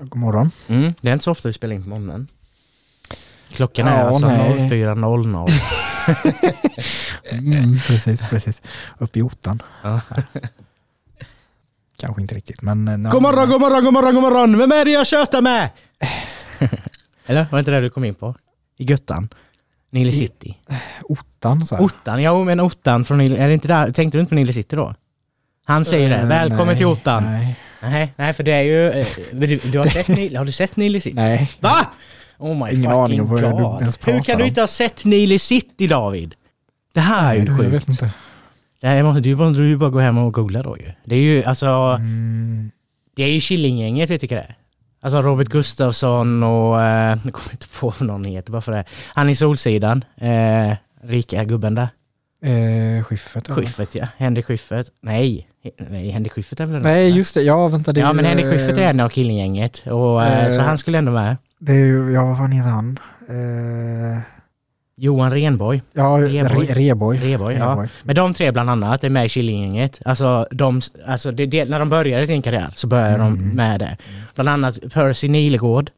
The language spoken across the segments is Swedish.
God morgon. Mm, det är inte så ofta vi spelar in på morgonen. Klockan Ja, är alltså nej. 04.00. Mm, precis, precis. Uppe i ottan. Ja. Kanske inte riktigt, men... eh, God morgon, god morgon, god morgon, god morgon! Vem är det jag tjötar med? Eller var det inte det du kom in på? I Göttan? Nile City? Ottan så här. Ottan, ja men Ottan från Nile, är det inte där, tänkte du inte på Nile City då? Han säger det, Eh, välkommen nej, till Ottan. Nej. Nej, nej för det är ju, eh, du, du har, sett Nile, har du sett Nile City? nej. Va? Oh my Ingen aning fucking om vad god. ens Hur pratar kan du om. inte ha sett Nile City David? Det här är ju Jag vet sjukt. inte. Det här måste, du måste du bara gå hem och googla då ju. Det är ju alltså, Mm, det är ju Killinggänget vet du vilka det är? Alltså Robert Gustafsson och, eh, nu kommer jag inte på vad någon heter bara för det. Han i Solsidan, eh, rika gubben där. eh, Schyffert. eller? Schyffert ja, Henrik Schyffert. Nej, nej Henrik Schyffert är väl Nej, just det. Ja, vänta. Det Ja men Henrik Schyffert är en av Killinggänget och eh, eh, så han skulle ändå med. Det är ju, ja vad fan heter han? Eh, Johan Renborg, ja, Reboy. Re. Reboy, ja. Men de tre bland annat är med i Killinggänget. Alltså, de, alltså det, det, när de började sin karriär så började de Mm. med det. Bland annat Percy Nilegård.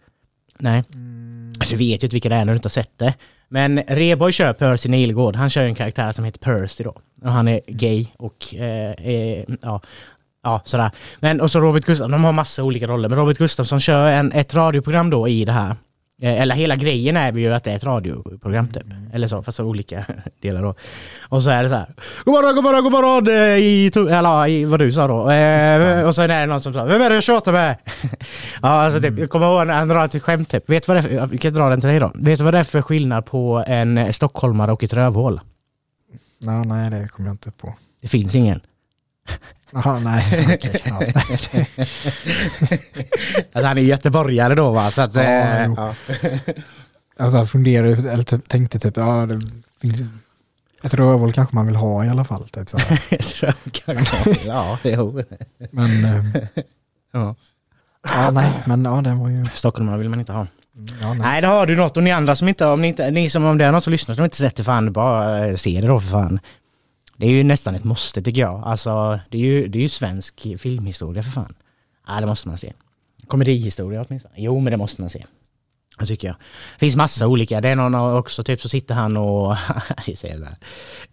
Nej, Mm, alltså, du vet ju inte vilka det är när du inte har sett det. Men Reboy kör Percy Nilegård. Han kör en karaktär som heter Percy då. Och han är gay och eh, eh, ja, ja, sådär. Men och så Robert Gustafsson, de har massa olika roller. Men Robert Gustafsson kör en, ett radioprogram då i det här. Eh, Eller hela grejen är ju att det är ett radioprogram typ. Eller så, fast av olika delar då. Och så är det så här. God morgon, god morgon, god morgon! eh, I, eller i vad du sa då. Eh, och så är det någon som sa Vem är det jag tjatar med? ja, alltså typ, jag kommer ihåg när han drar ett skämt typ. Vet vad det är för, vi kan dra den till dig då. Vet du vad det är för skillnad på en stockholmare och ett rövhål? Ja, nej, det kommer jag inte på. Det finns ingen. Jaha, nej. ja. Alltså han är göteborgare då va? Så att, Ja, eh, ja. Alltså jag funderade, eller typ, tänkte typ, ja det finns ett rövhål kanske man vill ha i alla fall. Typ, så tror jag kanske- ja, jo. Men eh, Ja. ja, nej, men ja det var ju... Stockholmare vill man inte ha. Ja, nej. Nej, det har du något. Och ni andra som inte, om ni, inte, ni som om det är någon som lyssnar som inte sett det, fan bara eh, se det då för fan. Det är ju nästan ett måste tycker jag. Alltså, det är ju, det är ju svensk filmhistoria för fan. Ja, det måste man se. Komedihistoria åtminstone. Jo, men det måste man se. Det tycker jag. Det finns massa olika. Det är någon också, typ så sitter han och...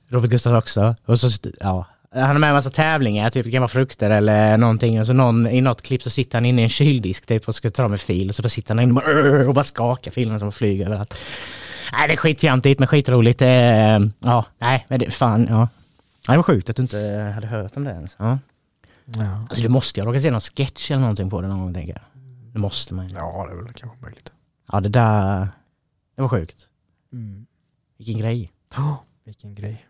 Robert Gustafsson också. Och så, ja. Han har med en massa tävlingar, typ det kan vara frukter eller någonting. Och så någon, i något klipp så sitter han inne i en kyldisk typ och ska ta med fil. Och så bara sitter han inne och bara, skakar filen som flyger överallt. Nej, det är skitjantigt men skitroligt. Eh, ja, nej, men det, fan, ja. Det var sjukt att du inte hade hört om det ens. Ja. Ja. Alltså du måste ju råka se någon sketch eller någonting på det någon gång tänker jag. Det måste man ju. ja, det är väl kanske möjligt. Ja, det där, det var sjukt. Mm. Vilken grej. Ja, vilken grej.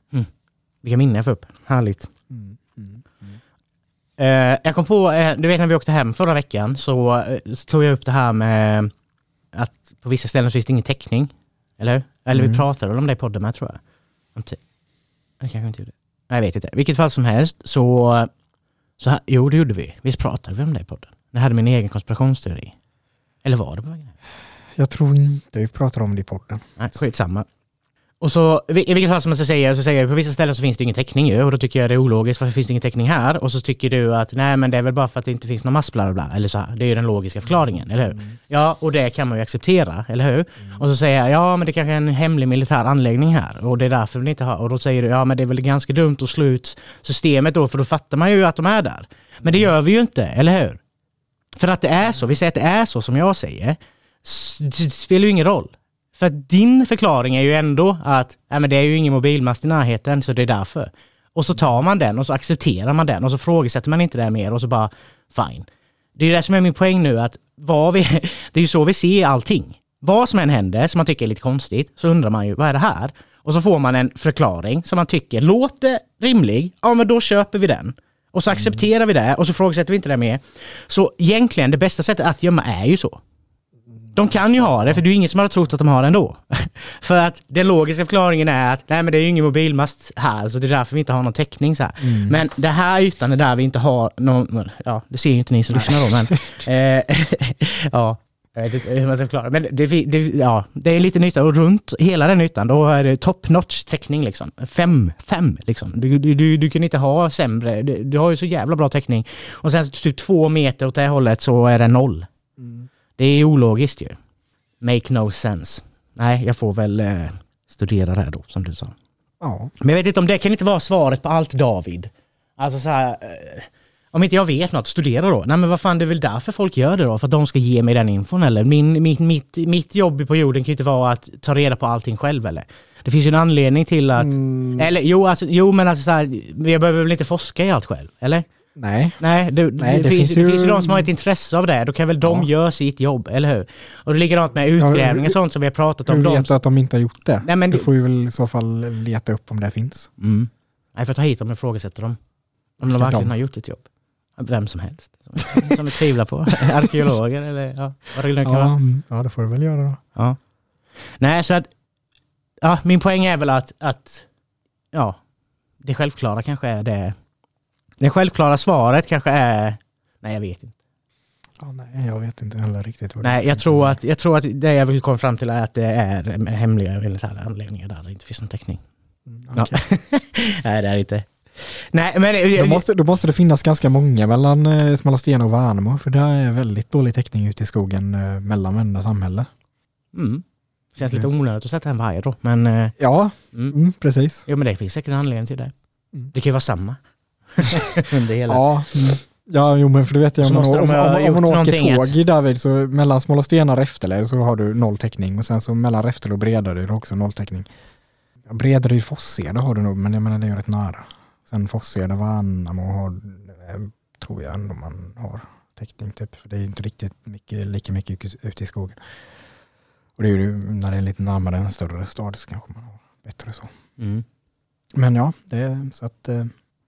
Vilka minnen jag får upp. Härligt. Mm. Mm. Eh, jag kom på, eh, du vet när vi åkte hem förra veckan så, eh, så tog jag upp det här med att på vissa ställen så finns det ingen täckning. Eller hur? Eller vi Mm. pratade väl om det i podden med tror jag. Jag kanske inte gjorde det. Nej, jag vet inte. Vilket fall som helst så, så här, jo det gjorde vi. Visst pratade vi om det i podden? Jag hade min egen konspirationsteori. Eller var det på vägen? Jag tror inte vi pratar om det i podden. Nej, skitsamma. Och så, i vilket fall som man säga, så säger jag på vissa ställen så finns det ingen täckning ju och då tycker jag det är ologiskt, varför finns det ingen täckning här? Och så tycker du att nej men det är väl bara för att det inte finns någon mast bla bla eller så här. Det är ju den logiska förklaringen, eller hur? Ja, och det kan man ju acceptera, eller hur? Och så säger jag, ja men det kanske är en hemlig militär anläggning här och det är därför vi inte har, och då säger du, ja men det är väl ganska dumt att slå ut systemet då, för då fattar man ju att de är där. Men det gör vi ju inte, eller hur? För att det är så, vi säger att det är så som jag säger, det spelar ju ingen roll. För att din förklaring är ju ändå att nej, men det är ju ingen mobilmast i närheten så det är därför. Och så tar man den och så accepterar man den och så frågesätter man inte det mer och så bara fine. Det är det som är min poäng nu att vad vi, det är ju så vi ser allting. Vad som än händer som man tycker är lite konstigt så undrar man ju vad är det här? Och så får man en förklaring som man tycker låter rimlig. Ja men då köper vi den. Och så accepterar vi det och så frågasätter vi inte det mer. Så egentligen det bästa sättet att gömma är ju så. De kan ju ha det, för det är ju ingen som har trott att de har det ändå. för att den logiska förklaringen är att nej men det är ju ingen mobilmast här, så det är därför vi inte har någon täckning. Så här. Mm. Men det här ytan är där vi inte har någon, ja det ser ju inte ni som lyssnar då, men eh, ja, jag vet inte hur man ska förklara. Men det, det, ja, det är en liten yta och runt hela den ytan då är det top notch täckning liksom. Fem, fem liksom. Du, du, du, du kan inte ha sämre, du, du har ju så jävla bra täckning. Och sen typ två meter åt det hållet så är det noll. Det är ologiskt ju. Make no sense. Nej, jag får väl eh, studera det här då, som du sa. Ja. Men jag vet inte om det kan inte vara svaret på allt David. Alltså så här, eh, om inte jag vet något, studera då. Nej men vad fan, det är väl därför folk gör det då? För att de ska ge mig den infon eller? Min, mitt, mitt, mitt jobb på jorden kan ju inte vara att ta reda på allting själv eller? Det finns ju en anledning till att... Mm, Eller jo, alltså, jo men alltså så här, jag behöver väl inte forska i allt själv? Eller? Nej. Nej, det, Nej, det, det finns, finns det ju- finns ju de som har ett intresse av det. Då kan väl de Ja. göra sitt jobb, eller hur? Och det är likadant med utgrävningar och sånt som vi har pratat om. Hur vet du att de inte har gjort det? Nej, men du får ju väl i så fall leta upp om det finns. mm. Nej, för att ta hit dem och ifrågasätta dem. Om de verkligen de? har gjort ett jobb. Vem som helst. Som, som vi tvivlar på. Arkeologer eller ja, vad det nu kan Ja, vara. mm, ja, det får du väl göra då. Ja. Nej, så att... Ja, min poäng är väl att, att ja, det självklara kanske är det. Det självklara svaret kanske är... Nej, jag vet inte. Ja, nej, jag vet inte heller riktigt. Vad Nej, jag tror, att, jag tror att det jag vill komma fram till är att det är hemliga militära anläggningar där det inte finns någon täckning. Mm, Ja. okej. Nej, det är det inte. Nej, men... Då, måste, då måste det finnas ganska många mellan eh, Smålandssten och Värnamo, för det är väldigt dålig täckning ute i skogen eh, mellan varenda samhälle. Mm. Känns lite onödigt att sätta en varje då, men... eh, Ja, Mm. mm, precis. Jo, men det finns säkert en anledning till det. Mm. Det kan ju vara samma. Under hela. Ja, ja jo, men för du vet jag, om man, om, om, om man åker tåg i David så mellan Smålandssten och Räftelä så har du noll täckning och sen så mellan Räftelä och Bredaryd har också noll täckning. Bredaryd Forsheda har du nog, men jag menar det är rätt nära. Sen Forsheda, Värnamo har, eh, tror jag ändå man har täckning typ, för det är ju inte riktigt mycket, lika mycket ute- ute i skogen. Och det är ju när det är lite närmare en större stad så kanske man har bättre så. Mm. Men ja, det är så att eh,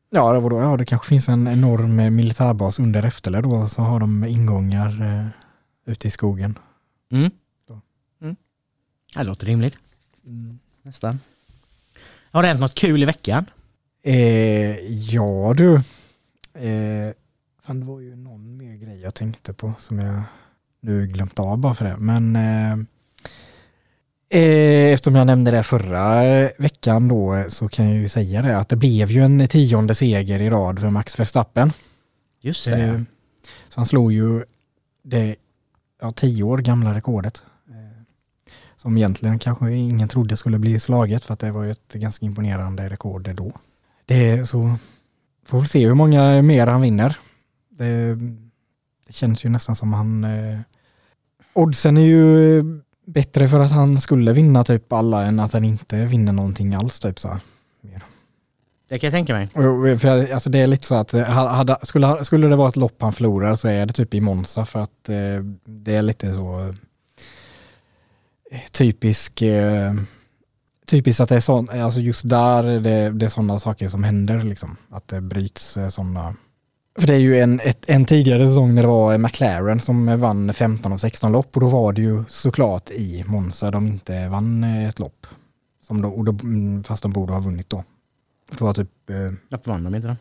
Ja, det, var då, ja, det kanske finns en enorm eh, militärbas under Räftele då, så har de ingångar eh, ute i skogen. Mm. Mm. Det låter rimligt. Nästan. Har det hänt något kul i veckan? Eh, ja du, eh, fan, det var ju någon mer grej jag tänkte på som jag nu glömt av bara för det. Men eh, eftersom jag nämnde det förra eh, veckan då eh, så kan jag ju säga det att det blev ju en tionde seger i rad för Max Verstappen. Just det. Eh, Så han slog ju det ja, tio år gamla rekordet. eh, Som egentligen kanske ingen trodde skulle bli slaget för att det var ju ett ganska imponerande rekord då. Det så, får väl se hur många mer han vinner. Det, det känns ju nästan som han... Eh, oddsen är ju bättre för att han skulle vinna typ alla än att han inte vinner någonting alls typ så. här. Det kan jag tänka mig. Och, För, alltså det är lite så att eh, hade, skulle, skulle det vara ett lopp han förlorar så är det typ i Monza för att eh, det är lite så eh, typisk eh, typiskt att det är sånt, alltså just där är det, det är sådana saker som händer liksom. Att det bryts sådana för det är ju en, ett, en tidigare säsong när det var McLaren som vann 15 av 16 lopp och då var det ju såklart i Monza de inte vann eh, ett lopp. Som då, då, mm, fast de borde ha vunnit då. Det var typ eh, Varför vann de inte då?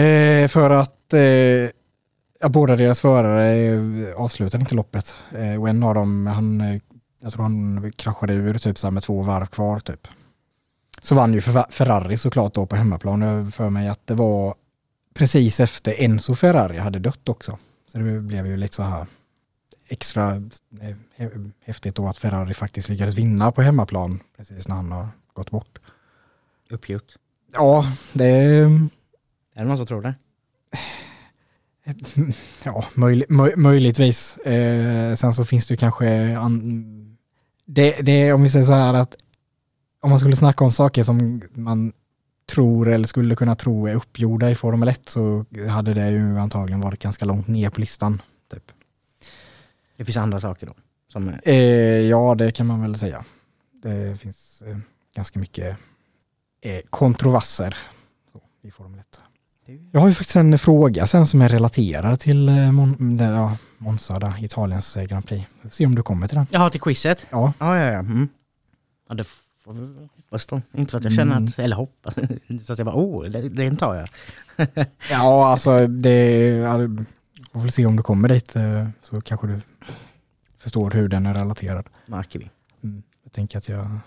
Eh, för att eh, båda deras förare eh, avslutade inte loppet. Eh, och en av dem, han, jag tror han kraschade ur typ så med två varv kvar typ. Så vann ju Fer- Ferrari såklart då på hemmaplan. Jag för mig att det var precis efter Enzo Ferrari hade dött också. Så det blev ju lite så här extra eh, hä- häftigt då att Ferrari faktiskt lyckades vinna på hemmaplan precis när han har gått bort. Uppgjort. Ja, det Är det någon som tror det? Ja, möj, möj, möjligtvis. Eh, sen så finns det kanske... An, det, det, om vi säger så här att om man skulle snacka om saker som man tror eller skulle kunna tro är uppgjorda i Formel 1 så hade det ju antagligen varit ganska långt ner på listan. Typ. Det finns andra saker då. Som, Eh, ja, det kan man väl säga. Det finns eh, ganska mycket eh, kontroverser så, i Formel 1. Jag har ju faktiskt en fråga sen som är relaterad till eh, Mon ja, Monza, där, Italiens eh, Grand Prix. Vi får se om du kommer till den. Jaha, till quizet? Ja, Ja, ja, ja. Mm. Ja, det hoppas då. Inte för att jag känner Mm. att, eller hoppas, så att jag bara, oh, det- den tar jag. ja alltså det... Det- får väl se om du kommer dit eh, så kanske du förstår hur den är relaterad. Märker vi. Mm. Jag tänker att jag,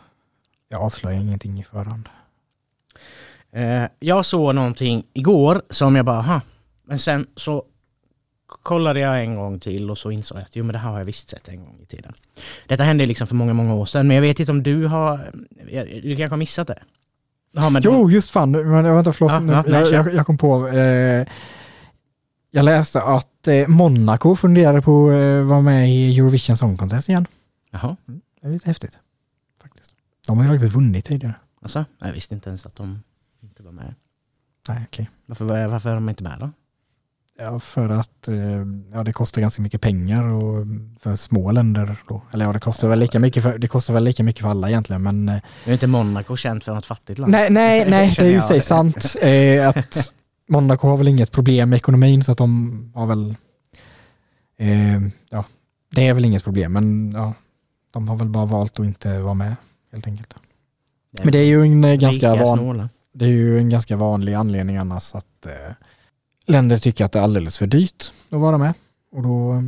jag avslöjar ingenting i förhand. Eh, jag såg någonting igår som jag bara, aha. Men sen så kollade jag en gång till och så insåg jag att jo men det här har jag visst sett en gång i tiden. Detta hände liksom för många, många år sedan men jag vet inte om du har, du kanske har missat det? Ja, men Jo, just fan. Men, vänta, förlåt. Ja, Nu- ja, nej, jag, jag, jag kom på... Eh, jag läste att eh, Monaco funderade på att eh, vara med i Eurovision Song Contest igen. Jaha, Det är lite häftigt. Faktiskt. De har ju faktiskt vunnit tidigare. alltså, jag visste inte ens att de inte var med. Nej, okej. Varför, var- varför är de inte med då? Ja, för att eh, ja, det kostar ganska mycket pengar och för små länder då. Eller ja, det kostar väl lika mycket för, det kostar väl lika mycket för alla egentligen, men eh, Nu är inte Monaco känt för något fattigt land. nej, nej, nej, det är ju sig sant eh, att Monaco har väl inget problem med ekonomin så att de har väl, eh, ja, det är väl inget problem, men ja, de har väl bara valt att inte vara med helt enkelt. Men det är ju en ganska van, det är ju en ganska vanlig anledning annars att eh, länder tycker att det är alldeles för dyrt att vara med. Och då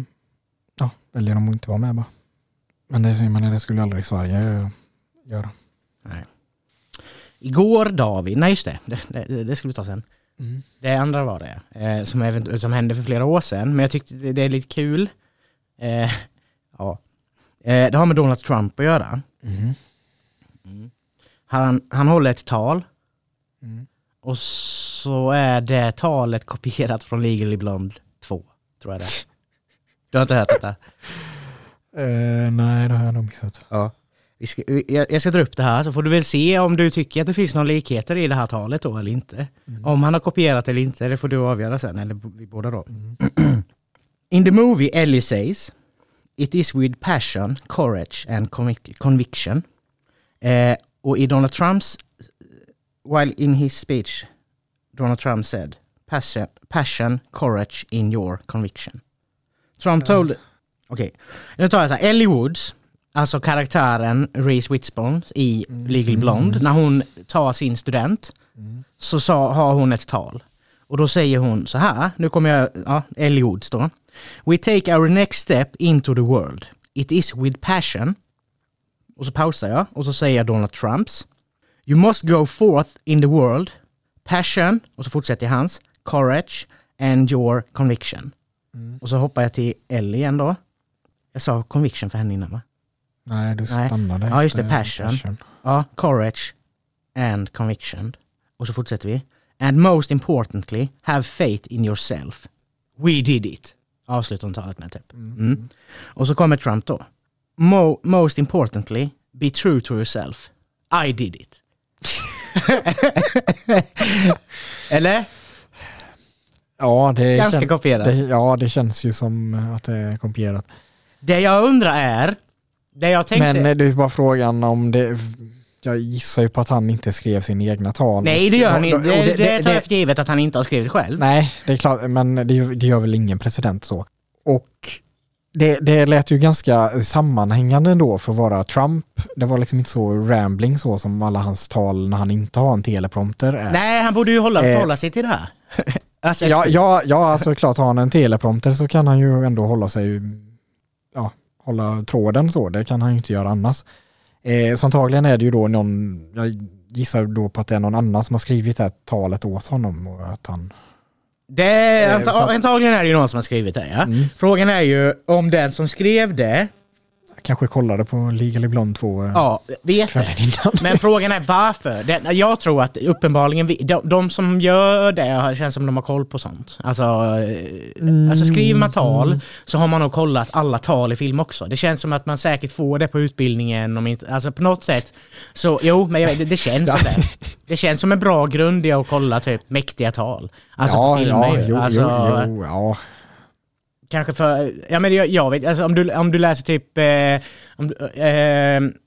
ja, väljer de att inte vara med bara. Men det, menar, det skulle aldrig Sverige göra. Nej. Igår David, nej just det, det, det, det skulle vi ta sen. Det andra var det, eh, som, event- som hände för flera år sedan, men jag tyckte det, det är lite kul. Eh, ja. eh, det har med Donald Trump att göra. Mhm. Han, han håller ett tal Mm. Och så är det talet kopierat från Legally Blonde 2, tror jag det. Du har inte hört detta? Eh, nej, det har jag nog missat. Ja. Vi ska, jag, jag ska dra upp det här så får du väl se om du tycker att det finns några likheter i det här talet då eller inte. Om han har kopierat eller inte, det får du avgöra sen, eller vi båda då. In the movie Ellie says It is with passion, courage and convic- conviction. Eh, och i Donald Trumps, while in his speech Donald Trump said passion, passion courage in your conviction. Trump told, okej, nu tar jag så här, Ellie Woods, alltså karaktären Reese Witherspoon i Legal Blonde, när hon tar sin student så sa, har hon ett tal. Och då säger hon så här, nu kommer jag, ja, Ellie Woods då. We take our next step into the world. It is with passion. Och så pausar jag och så säger jag Donald Trumps. You must go forth in the world. Passion, och så fortsätter jag hans. Courage and your conviction. Och så hoppar jag till Ellie igen då. Jag sa conviction för henne innan va? Nej, du Nej. stannade. Ja, just det, efter passion. Ja, courage and conviction. Och så fortsätter vi. And most importantly, have faith in yourself. We did it. Avslutar hon talet med typ. Mm. Och så kommer Trump då. Mo most importantly, be true to yourself. I did it. Eller? Ja, det, Ganska kän- kopierat. det, ja, det känns ju som att det är kopierat. Det jag undrar är, det jag tänkte... Men eh, det är bara frågan om det... Jag gissar ju på att han inte skrev sin egna tal. nej, det gör han inte. och Det, det, tar jag för givet att han inte har skrivit själv. Nej, det är klart, men det, det gör väl ingen president så. Och det, det lät ju ganska sammanhängande ändå för att vara Trump. Det var liksom inte så rambling så som alla hans tal när han inte har en teleprompter är. Nej, han borde ju hålla, Eh. förhålla sig till det här. alltså, Ja, ja, ja, alltså klart har han en teleprompter så kan han ju ändå hålla sig, ja, hålla tråden så. Det kan han ju inte göra annars. Eh, så antagligen är det ju då någon, jag gissar då på att det är någon annan som har skrivit det här talet åt honom och att han... Det, Eh, anta, så att- antagligen är det ju någon som har skrivit det. Ja. Mm. Frågan är ju om den som skrev det, Kanske kollade på Legally Blonde 2 eh, ja, vet kvällen det. innan. Men frågan är varför? Det, jag tror att uppenbarligen, vi- de, de som gör det känns som de har koll på sånt. Alltså, eh, alltså skriver man tal så har man nog kollat alla tal i film också. Det känns som att man säkert får det på utbildningen. Om inte, alltså på något sätt. Så jo, men jag, vet, det, det känns som det. Det känns som en bra grund i att kolla typ mäktiga tal. Alltså på filmer ja, jo, alltså, jo, jo, ja. Kanske för, ja men jag, jag vet, alltså om du, om du läser typ, eh, om, eh,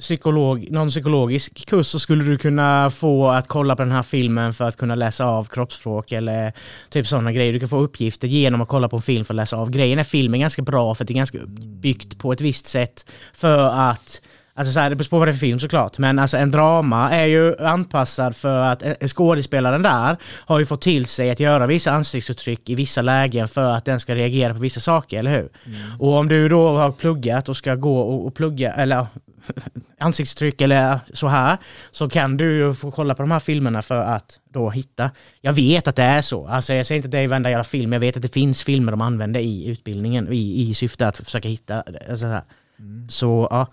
psykolog, någon psykologisk kurs så skulle du kunna få att kolla på den här filmen för att kunna läsa av kroppsspråk eller typ sådana grejer. Du kan få uppgifter genom att kolla på en film för att läsa av. Grejen är filmen ganska bra för att det är ganska byggt på ett visst sätt för att Alltså så här, det beror på vad det är för film såklart, men alltså en drama är ju anpassad för att skådespelaren där har ju fått till sig att göra vissa ansiktsuttryck i vissa lägen för att den ska reagera på vissa saker, eller hur? Mm. Och om du då har pluggat och ska gå och, och plugga, eller ansiktsuttryck eller så här, så kan du ju få kolla på de här filmerna för att då hitta. Jag vet att det är så. Alltså jag säger inte att det är varenda jävla film, jag vet att det finns filmer de använder i utbildningen i, i syfte att försöka hitta. Alltså så, mm. så ja.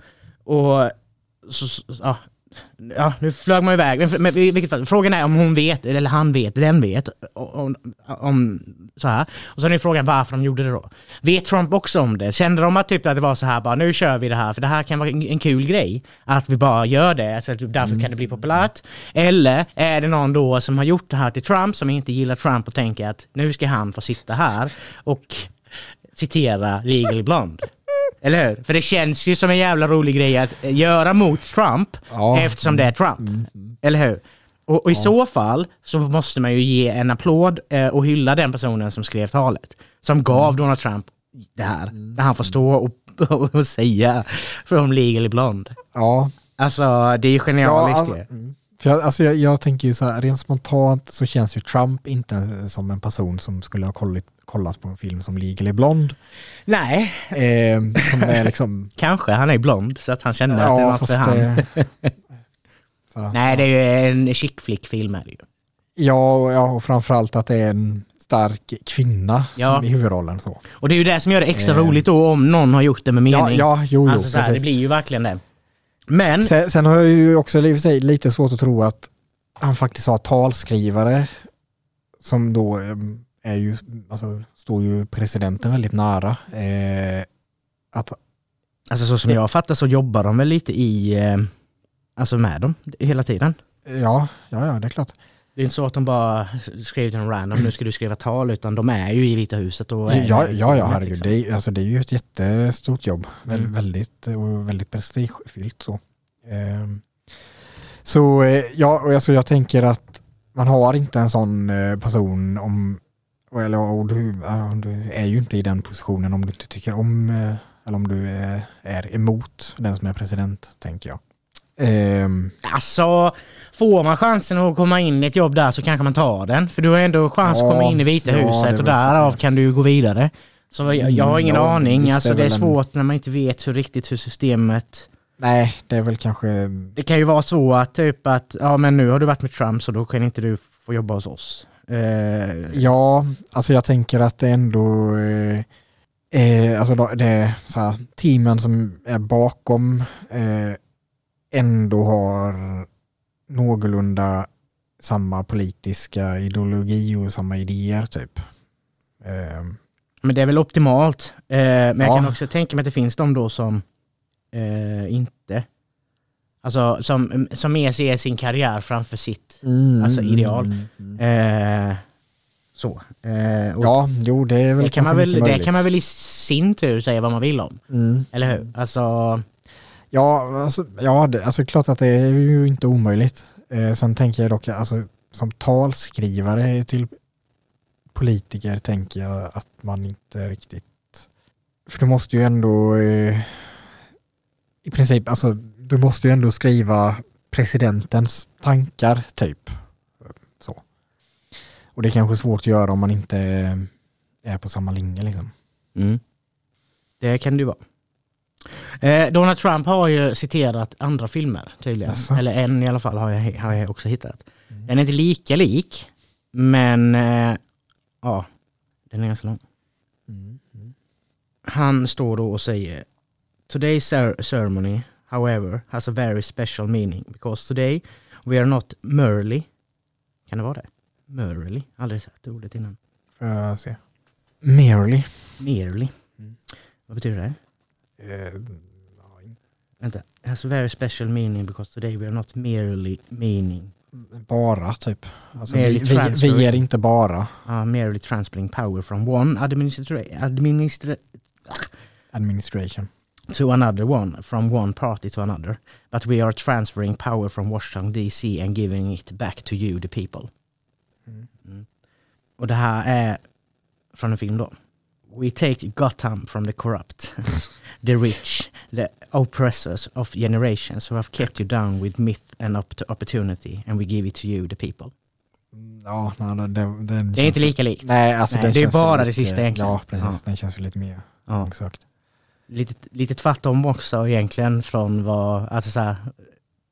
Och så, ja, ja, nu flög man iväg. Men, men vilket fall, frågan är om hon vet, eller han vet, den vet, om, om så här. Och sen är frågan varför de gjorde det då. Vet Trump också om det? Kände de att, typ, att det var så här bara, nu kör vi det här, för det här kan vara en, kul grej. Att vi bara gör det, alltså, därför kan det bli populärt. Eller är det någon då som har gjort det här till Trump, som inte gillar Trump och tänker att nu ska han få sitta här och citera Legally Blonde. Eller hur? För det känns ju som en jävla rolig grej att göra mot Trump ja. eftersom det är Trump. Mm. Eller hur? Och, och i ja. så fall så måste man ju ge en applåd eh, och hylla den personen som skrev talet. Som gav mm. Donald Trump det här. Mm. Där han får stå och, och, och säga from legally blonde. Ja. Alltså det är ju genialiskt ja, alltså, mm. För jag, alltså jag, jag, tänker ju så här, rent spontant så känns ju Trump inte som en person som skulle ha kollat, kollat på en film som Legally Blond. Nej. Eh, som är liksom... Kanske, han är blond så att han kände ja, att det var för han. så, Nej, det är ju en chick flick-film är det ju. Ja, ja, och framförallt att det är en stark kvinna ja. som i huvudrollen. Så. Och det är ju det som gör det extra eh. roligt då om någon har gjort det med mening. Ja, ja jo, alltså, jo, så här, det blir ju verkligen det. Men... Sen, sen, har jag ju också lite svårt att tro att han faktiskt har talskrivare som då eh, är ju, alltså, står ju presidenten väldigt nära. Eh, att, alltså så som jag fattar så jobbar de väl lite i, eh, alltså med dem hela tiden? Ja, ja, ja det är klart. Det är inte så att de bara skrev till en random, nu ska du skriva tal, utan de är ju i Vita huset och är Ja, ja, ja herregud. Liksom. Det, är, alltså, det är ju ett jättestort jobb. Mm. Väldigt, och väldigt prestigefyllt så. Eh, så ja, och alltså, jag tänker att man har inte en sån eh, person om, eller och du, du är ju inte i den positionen om du inte tycker om, eh, eller om du är emot den som är president, tänker jag. Um, alltså, får man chansen att komma in i ett jobb där så kanske man tar den. För du har ändå chans ja, att komma in i Vita ja, huset och därav kan du gå vidare. Så jag, jag har ingen ja, aning. Alltså, det är svårt en... när man inte vet hur riktigt hur systemet... Nej, det är väl kanske... Det kan ju vara så att typ att, ja men nu har du varit med Trump så då kan inte du få jobba hos oss. Uh... Ja, alltså jag tänker att det ändå... Eh, eh alltså det är så här, teamen som är bakom eh, ändå har någorlunda samma politiska ideologi och samma idéer typ. Eh. Men det är väl optimalt. Eh, men jag kan också tänka mig att det finns de då som eh, inte Alltså som, som mer ser sin karriär framför sitt mm, alltså, ideal. Mm, mm. Eh, så. Eh, ja, jo det är väl det kan, man väl, det kan man väl i sin tur säga vad man vill om. Mm. Eller hur? Alltså, Ja, alltså, ja det, alltså klart att det är ju inte omöjligt. Eh, sen tänker jag dock, alltså, som talskrivare till politiker tänker jag att man inte riktigt... För du måste ju ändå eh, i princip, alltså du måste ju ändå skriva presidentens tankar typ. Så. Och det är kanske svårt att göra om man inte är på samma linje liksom. Mm. Det kan ju vara. Eh, Donald Trump har ju citerat andra filmer tydligen. Alltså. Eller en i alla fall har jag, har jag också hittat. Mm. Den är inte lika lik, men eh, ja, den är ganska lång. Mm. Mm. Han står då och säger Today's ceremony, however, has a very special meaning because today we are not merely, kan det vara det? Merely, aldrig sett ordet innan. Får jag se? Merely. Merely. Mm. Vad betyder det? Uh, Vänta. Has a very special meaning because today we are not merely meaning. Bara typ. Alltså, vi, vi, vi är inte bara. Uh, merely transferring power from one administra administra administration to another one, from one party to another. But we are transferring power from Washington DC and giving it back to you, the people. Mm. Mm. Och det här är från en film då. We take Gotham from the corrupt, the rich, the oppressors of generations who have kept you down with myth and opp- opportunity and we give it to you, the people. Mm, Ja, nej, det, den Det är inte lika likt. Nej, alltså Nej, det är bara det sista egentligen. Ja, precis. Ja. Den känns ju lite mer Ja. exakt. Lite, lite tvärtom också egentligen från vad, alltså så här,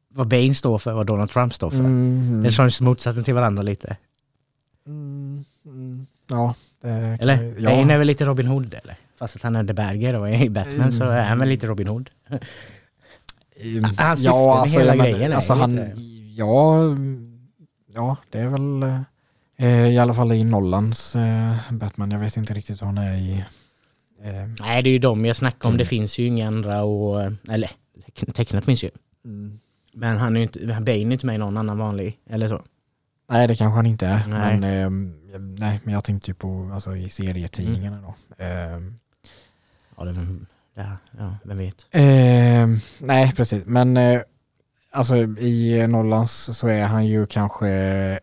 vad Bane står för och vad Donald Trump står för. Mm. Det känns motsatsen till varandra lite. Mm, mm. Ja, Eller? ju- Ja. Bane är väl lite Robin Hood eller? Fast att han är The Bad Guy då i Batman så är han väl lite Robin Hood. Mm. Hans syfte med hela jag men- grejen är alltså ju han, lite- ja, ja, det är väl eh, i alla fall i Nollans eh, Batman. Jag vet inte riktigt hur han är i... Eh, Nej det är ju de jag snackar om, det Mm. finns ju inga andra och, eller teck- tecknat finns ju. Men han är ju inte, Bane är inte med i någon annan vanlig, eller så. Nej, det kanske han inte är. Nej. Men, eh, nej, men jag tänkte ju på alltså, i serietidningarna då. Eh, Ja, det, det här, ja vem vet. Eh, nej, precis. Men eh, alltså i Nollans så är han ju kanske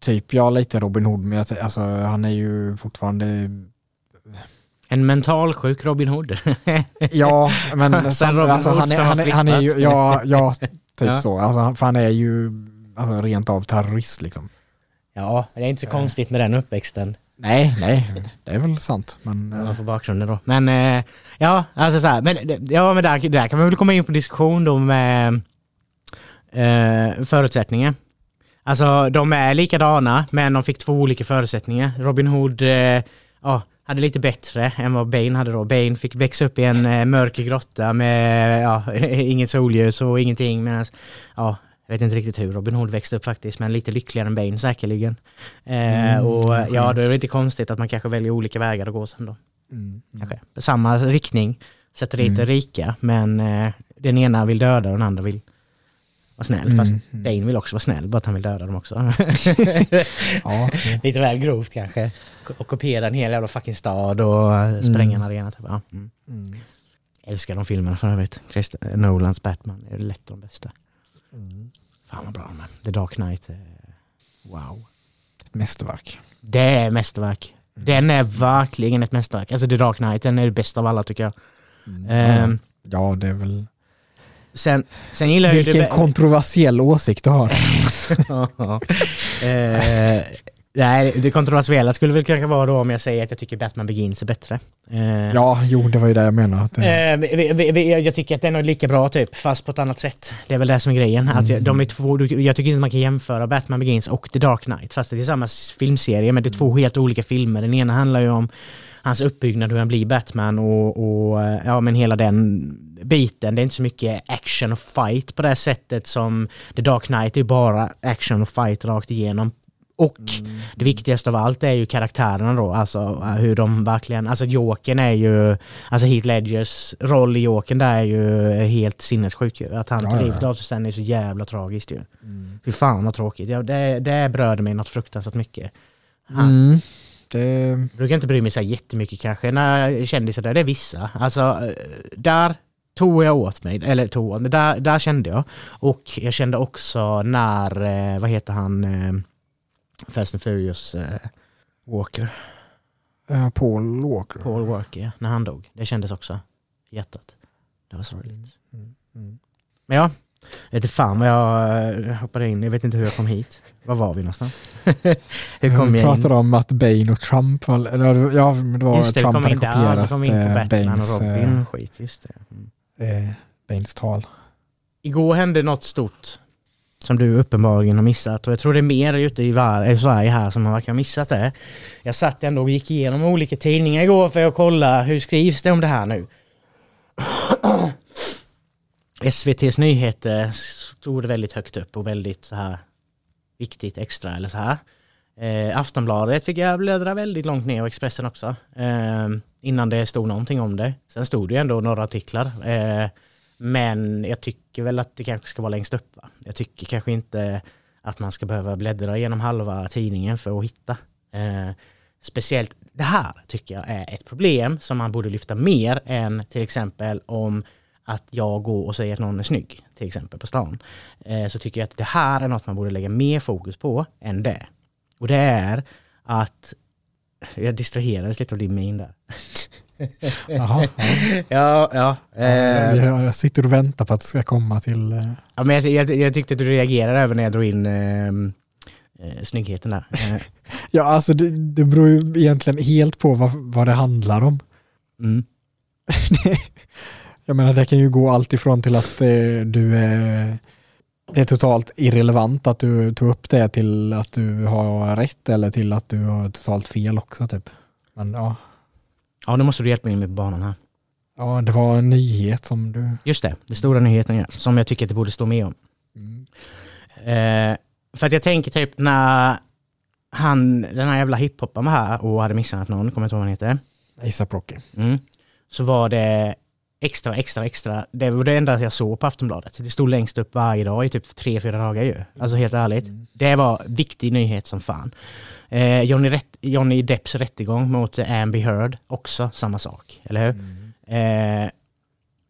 typ, ja lite Robin Hood, men jag, alltså, han är ju fortfarande, En mentalsjuk Robin Hood. ja men Sen alltså, Hood han, är, han, är, han är ju, ja, ja typ Ja. så. Alltså, han- för han är ju alltså, rent av terrorist liksom. ja, det är inte så konstigt med den uppväxten. Nej, nej, det är väl sant. Men, eh, man får bakgrunden då. Men eh, ja, alltså så här, men, det- ja, men där, där kan man väl komma in på diskussion då med eh, förutsättningar. Alltså de är likadana men de fick två olika förutsättningar. Robin Hood eh, ja, hade lite bättre än vad Bane hade då. Bane fick växa upp i en eh, mörk grotta med ja, inget solljus och ingenting medan ja, jag vet inte riktigt hur Robin Hood växte upp faktiskt, men lite lyckligare än Bane säkerligen. Eh, Mm, och kanske. ja, då är det inte konstigt att man kanske väljer olika vägar att gå sen då. mm, Kanske. Samma riktning, sätter dit Mm. rika, men eh, den ena vill döda och den andra vill vara snäll. Mm, Fast mm. Bane vill också vara snäll, bara att han vill döda dem också. ja, Lite väl grovt kanske. Ockupera en hel jävla fucking stad och eh, spränga en arena. Typ. Ja. Mm. mm, Älskar de filmerna för övrigt. Christ Nolans Batman är lätt de bästa. mm. Fan vad bra de är. The Dark Knight, eh, wow. Ett mästerverk. Det är mästerverk. Mm. Den är verkligen ett mästerverk. Alltså The Dark Knight, den är det bästa av alla tycker jag. Mm. Ehm, ja, det är väl... sen, sen gillar jag Vilken det... kontroversiell åsikt du har. eh, nej, det kontroversiella skulle väl kanske vara då om jag säger att jag tycker Batman Begins är bättre. Eh, Ja, jo, det var ju det jag menade. Att Eh, vi, vi, vi, jag- jag tycker att den är lika bra typ, fast på ett annat sätt. Det är väl det som är grejen. Alltså, Mm. de är två, jag tycker inte man kan jämföra Batman Begins och The Dark Knight, fast det är samma filmserie, men det är två helt olika filmer. Den ena handlar ju om hans uppbyggnad, hur han blir Batman och, och eh, ja, men hela den biten. Det är inte så mycket action och fight på det sättet som The Dark Knight. Det är bara action och fight rakt igenom. Och det viktigaste av allt är ju karaktärerna då, alltså eh, hur de verkligen, alltså Jokern är ju, alltså Heath Ledgers roll i Jokern där är ju helt sinnessjuk ju. Att han Ja, tar livet av sig sen är så jävla tragiskt ju. Mm. Fy fan vad tråkigt. Ja, det, det berörde mig något fruktansvärt mycket. Han Mm. Det, brukar inte bry mig så jättemycket kanske när kändisar där, det är vissa. Alltså där tog jag åt mig, eller tog där, där kände jag. Och jag kände också när, eh, vad heter han, eh, Fast and Furious eh, Walker. Paul Walker. Paul Walker, ja, när han dog. Det kändes också i hjärtat. Det var sorgligt. Mm. Mm. Men ja, jag vet inte fan vad jag eh, hoppade in. Jag vet inte hur jag kom hit. Var var vi någonstans? hur kom vi jag in? pratade om att Bane och Trump, eller ja, det var Just det, vi Trump kom hade in där, kopierat så kom vi in på eh, Batman Banes, och Robin. eh, Skit, just det. Mm. Banes tal. Igår hände något stort som du uppenbarligen har missat och jag tror det är mer ute i, i Sverige här som man verkar ha missat det. Jag satt ändå och gick igenom olika tidningar igår för att kolla hur skrivs det om det här nu. SVTs nyheter stod det väldigt högt upp och väldigt så här viktigt extra eller så här. Eh, Aftonbladet fick jag bläddra väldigt långt ner och Expressen också. Eh, innan det stod någonting om det. Sen stod det ju ändå några artiklar. Eh, men jag tycker väl att det kanske ska vara längst upp. Va? Jag tycker kanske inte att man ska behöva bläddra genom halva tidningen för att hitta. Eh, speciellt det här tycker jag är ett problem som man borde lyfta mer än till exempel om att jag går och säger att någon är snygg, till exempel på stan. Eh, så tycker jag att det här är något man borde lägga mer fokus på än det. Och det är att jag distraherades lite av din min där. Jaha, ja. ja, ja. Eh, Jag, jag sitter och väntar på att du ska komma till... eh, ja men jag, jag, jag tyckte att du reagerade även när jag drog in eh, eh, snyggheten där. Eh, Ja, alltså det, det beror ju egentligen helt på vad, vad det handlar om. mm. Jag menar, det kan ju gå allt ifrån till att eh, du är... Det är totalt irrelevant att du tog upp det till att du har rätt eller till att du har totalt fel också typ. Men ja, Ja, nu måste du hjälpa mig med banan här. ja det var en nyhet som du... Just det, det stora nyheten ja, som jag tycker att det borde stå med om. Mm. Eh, för att jag tänker typ när han, den här jävla hiphopparen var här och hade missat någon, kommer jag inte ihåg vad han heter. Rocky. Mm. Så var det extra, extra, extra. Det var det enda jag såg på Aftonbladet. Det stod längst upp varje dag i typ tre, fyra dagar ju. Alltså helt ärligt. Det var viktig nyhet som fan. Eh, Johnny, Rätt, Johnny Depps rättegång mot Amber Heard, också samma sak. Eller hur? Eh,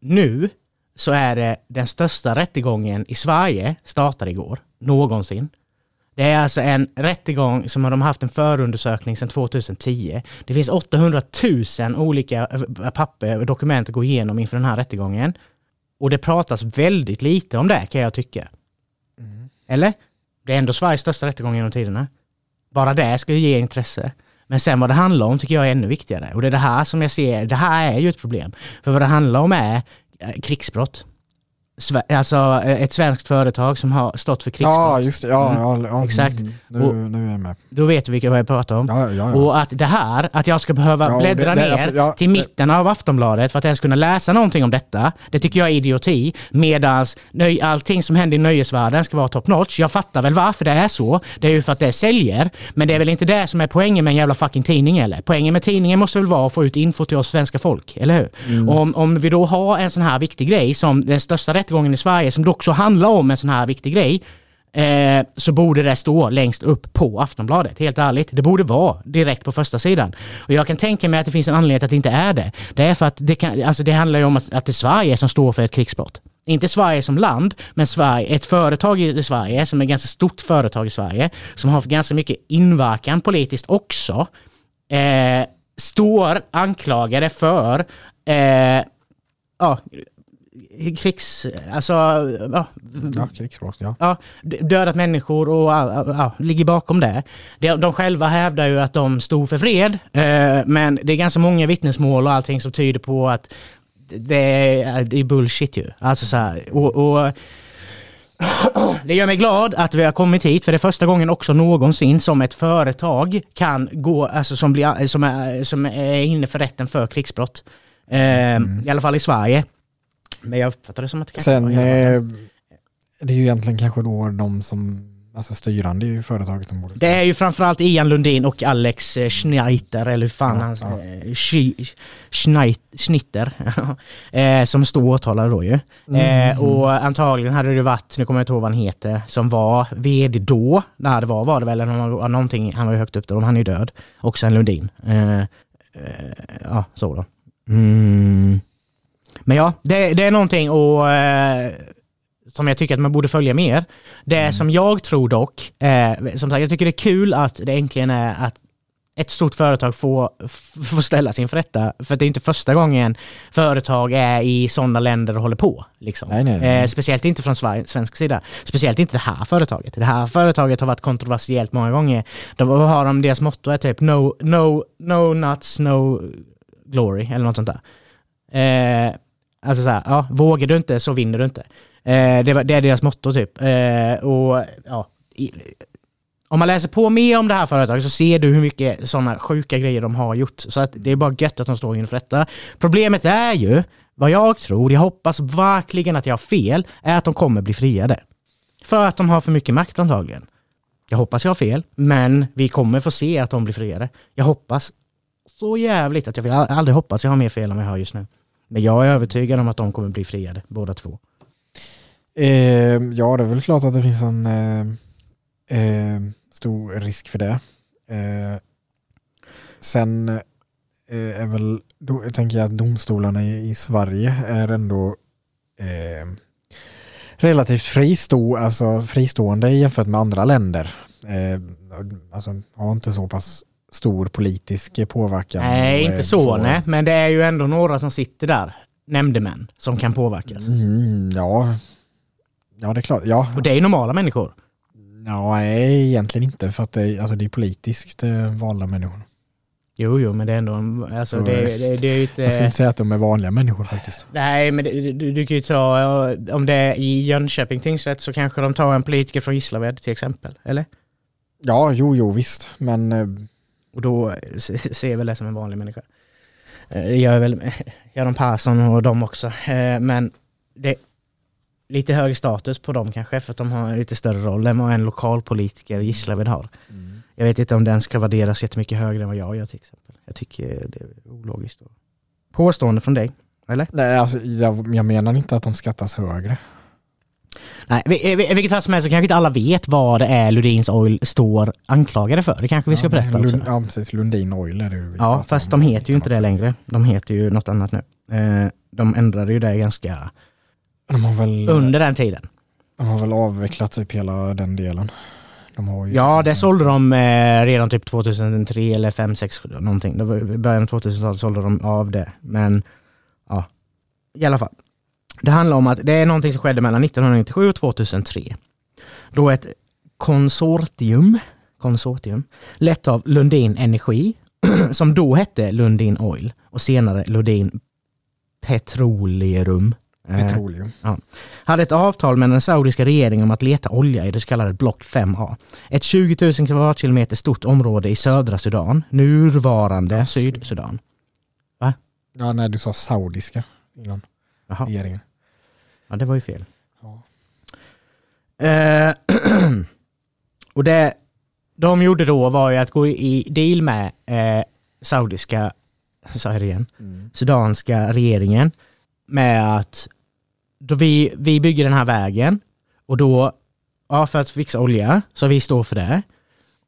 nu så är det den största rättegången i Sverige, startade igår, någonsin. Det är alltså en rättegång som har de haft en förundersökning sedan 2010. Det finns 800 000 olika eh, papper och dokument att gå igenom inför den här rättegången. Och det pratas väldigt lite om det kan jag tycka. Eller? Det är ändå Sveriges största rättegång genom tiderna. Bara det ska ge intresse. Men sen vad det handlar om tycker jag är ännu viktigare. Och det är det här som jag ser, det här är ju ett problem. För vad det handlar om är eh, krigsbrott. Alltså eh, ett svenskt företag som har stått för krigsbrott. Ja, just det. Ja, Mm. ja, ja, Exakt. mm, Nu, Och- nu är jag med. Då vet du vilka jag pratar om. Ja, ja, ja. Och att det här, att jag ska behöva Ja, bläddra det- det- ner alltså, till mitten av Aftonbladet för att ens kunna läsa någonting om detta, det tycker jag är idioti. Medans nöj, allting som händer i nöjesvärlden ska vara top notch. Jag fattar väl varför det är så. Det är ju för att det säljer. Men det är väl inte det som är poängen med en jävla fucking tidning eller? Poängen med tidningen måste väl vara att få ut info till oss svenska folk, eller hur? Mm. Om, om vi då har en sån här viktig grej som den största rättegången i Sverige, som också handlar om en sån här viktig grej, eh, så borde det stå längst upp på Aftonbladet. Helt ärligt. Det borde vara direkt på första sidan. Och jag kan tänka mig att det finns en anledning till att det inte är det. Det är för att det, kan, alltså det handlar ju om att, att det är Sverige som står för ett krigsbrott. Inte Sverige som land, men Sverige, ett företag i Sverige som är ett ganska stort företag i Sverige, som har haft ganska mycket inverkan politiskt också, eh, står anklagade för eh, ja, krigs... Alltså, ja, Ja, krigsbrott, ja. ja, dödat människor och ja, ligger bakom det. De, själva hävdar ju att de stod för fred, eh, men det är ganska många vittnesmål och allting som tyder på att det är, det är bullshit ju. Alltså så här, och, och det gör mig glad att vi har kommit hit, för det är första gången också någonsin som ett företag kan gå, alltså som, blir, som, är, som är inne för rätten för krigsbrott. Eh, I alla fall i Sverige. Men jag uppfattar det som att det kanske Sen eh, det är ju egentligen kanske då de som, alltså styrande ju företaget som borde... Det är ju framförallt Ian Lundin och Alex eh, Schneider, eller hur fan Ja, hans... ja. eh, Schneit- Schnitter, eh, som står åtalade då ju. Mm. Eh, och antagligen hade det varit, nu kommer jag inte ihåg vad han heter, som var vd då, när det var, var det väl, eller nå- någonting, han var ju högt upp då, han är ju död. Också en Lundin. Eh, ja, så då. Mm. Men ja, det, det är någonting och, eh, som jag tycker att man borde följa mer. Det som jag tror dock, eh, som sagt jag tycker det är kul att det äntligen är att ett stort företag får, får ställa sin för rätta. För det är inte första gången företag är i sådana länder och håller på. Liksom. Nej, nej, nej. Eh, speciellt inte från svensk sida. Speciellt inte det här företaget. Det här företaget har varit kontroversiellt många gånger. De vad har de, deras motto är typ no, no, no nuts, no glory eller något sånt där. Eh, alltså så här, ja, vågar du inte så vinner du inte. Eh, det, var- det är deras motto typ. Eh, och ja, i, om man läser på mer om det här företaget så ser du hur mycket sådana sjuka grejer de har gjort. Så att det är bara gött att de står inför detta. Problemet är ju, vad jag tror, jag hoppas verkligen att jag har fel, är att de kommer bli friade. För att de har för mycket makt antagligen. Jag hoppas jag har fel, men vi kommer få se att de blir friade. Jag hoppas så jävligt att jag vill aldrig hoppas jag har mer fel än vad jag har just nu. Men jag är övertygad om att de kommer bli friade, båda två. Eh, ja, det är väl klart att det finns en eh, eh, stor risk för det. Eh, sen eh, är väl, då tänker jag att domstolarna i, i Sverige är ändå eh, relativt fristå, alltså fristående jämfört med andra länder. Eh, alltså har inte så pass stor politisk påverkan. Nej, och inte är så, nej. Men det är ju ändå några som sitter där, nämndemän, som kan påverkas. Mm, ja. ja, det är klart. Ja, Och det är normala människor. ja nej, egentligen inte för att det, alltså, det är politiskt eh, valda människor. Jo, jo, men det är ändå alltså Så, det, eh, det, det är ju Jag skulle inte... inte säga att de är vanliga människor faktiskt. Nej, men det, du, du kan ju ta, eh, om det är i Jönköping tingsrätt så kanske de tar en politiker från Gislaved till exempel, eller? Ja, jo, jo, visst. Men eh, Och då eh, se- ser jag väl det som en vanlig människa. Eh, Det gör väl Göran Persson och de också. Eh, Men det är lite högre status på dem kanske för att de har lite större roll än vad en lokalpolitiker i Gislaved har. Jag vet inte om den ska värderas jättemycket högre än vad jag gör till exempel. Jag tycker det är ologiskt. Påstående från dig, eller? nej, alltså, jag, jag menar inte att de skattas högre. Nej, i vilket fall som helst så kanske inte alla vet vad det är Ludins Oil står anklagade för. Det kanske vi ska ja, berätta Lund, också. Ja, precis. Lundin Oil är det vi Ja, fast de heter ju inte det längre. De heter ju något annat nu. Eh, De ändrade ju det ganska De har väl, under den tiden. de har väl avvecklat typ hela den delen. De ju Ja, det sålde de eh, redan typ 2003 eller 5, 6 någonting. I början av 2000-talet sålde de av det. Men ja, i alla fall. Det handlar om att det är någonting som skedde mellan 1997 och 2003. Då ett konsortium, konsortium lett av Lundin Energi, som då hette Lundin Oil och senare Lundin Petroleum. Eh, Petroleum. hade ett avtal med den saudiska regeringen om att leta olja i det så kallade block 5A. Ett 20 000 kvadratkilometer stort område i södra Sudan, nuvarande Sydsudan. Ja, nej, du sa saudiska innan Jaha, regeringen. ja, det var ju fel. Ja. Eh, och det de gjorde då var ju att gå i deal med eh, saudiska, sa jag det igen, sudanska regeringen med att då vi, vi bygger den här vägen och då, ja för att fixa olja, så vi står för det.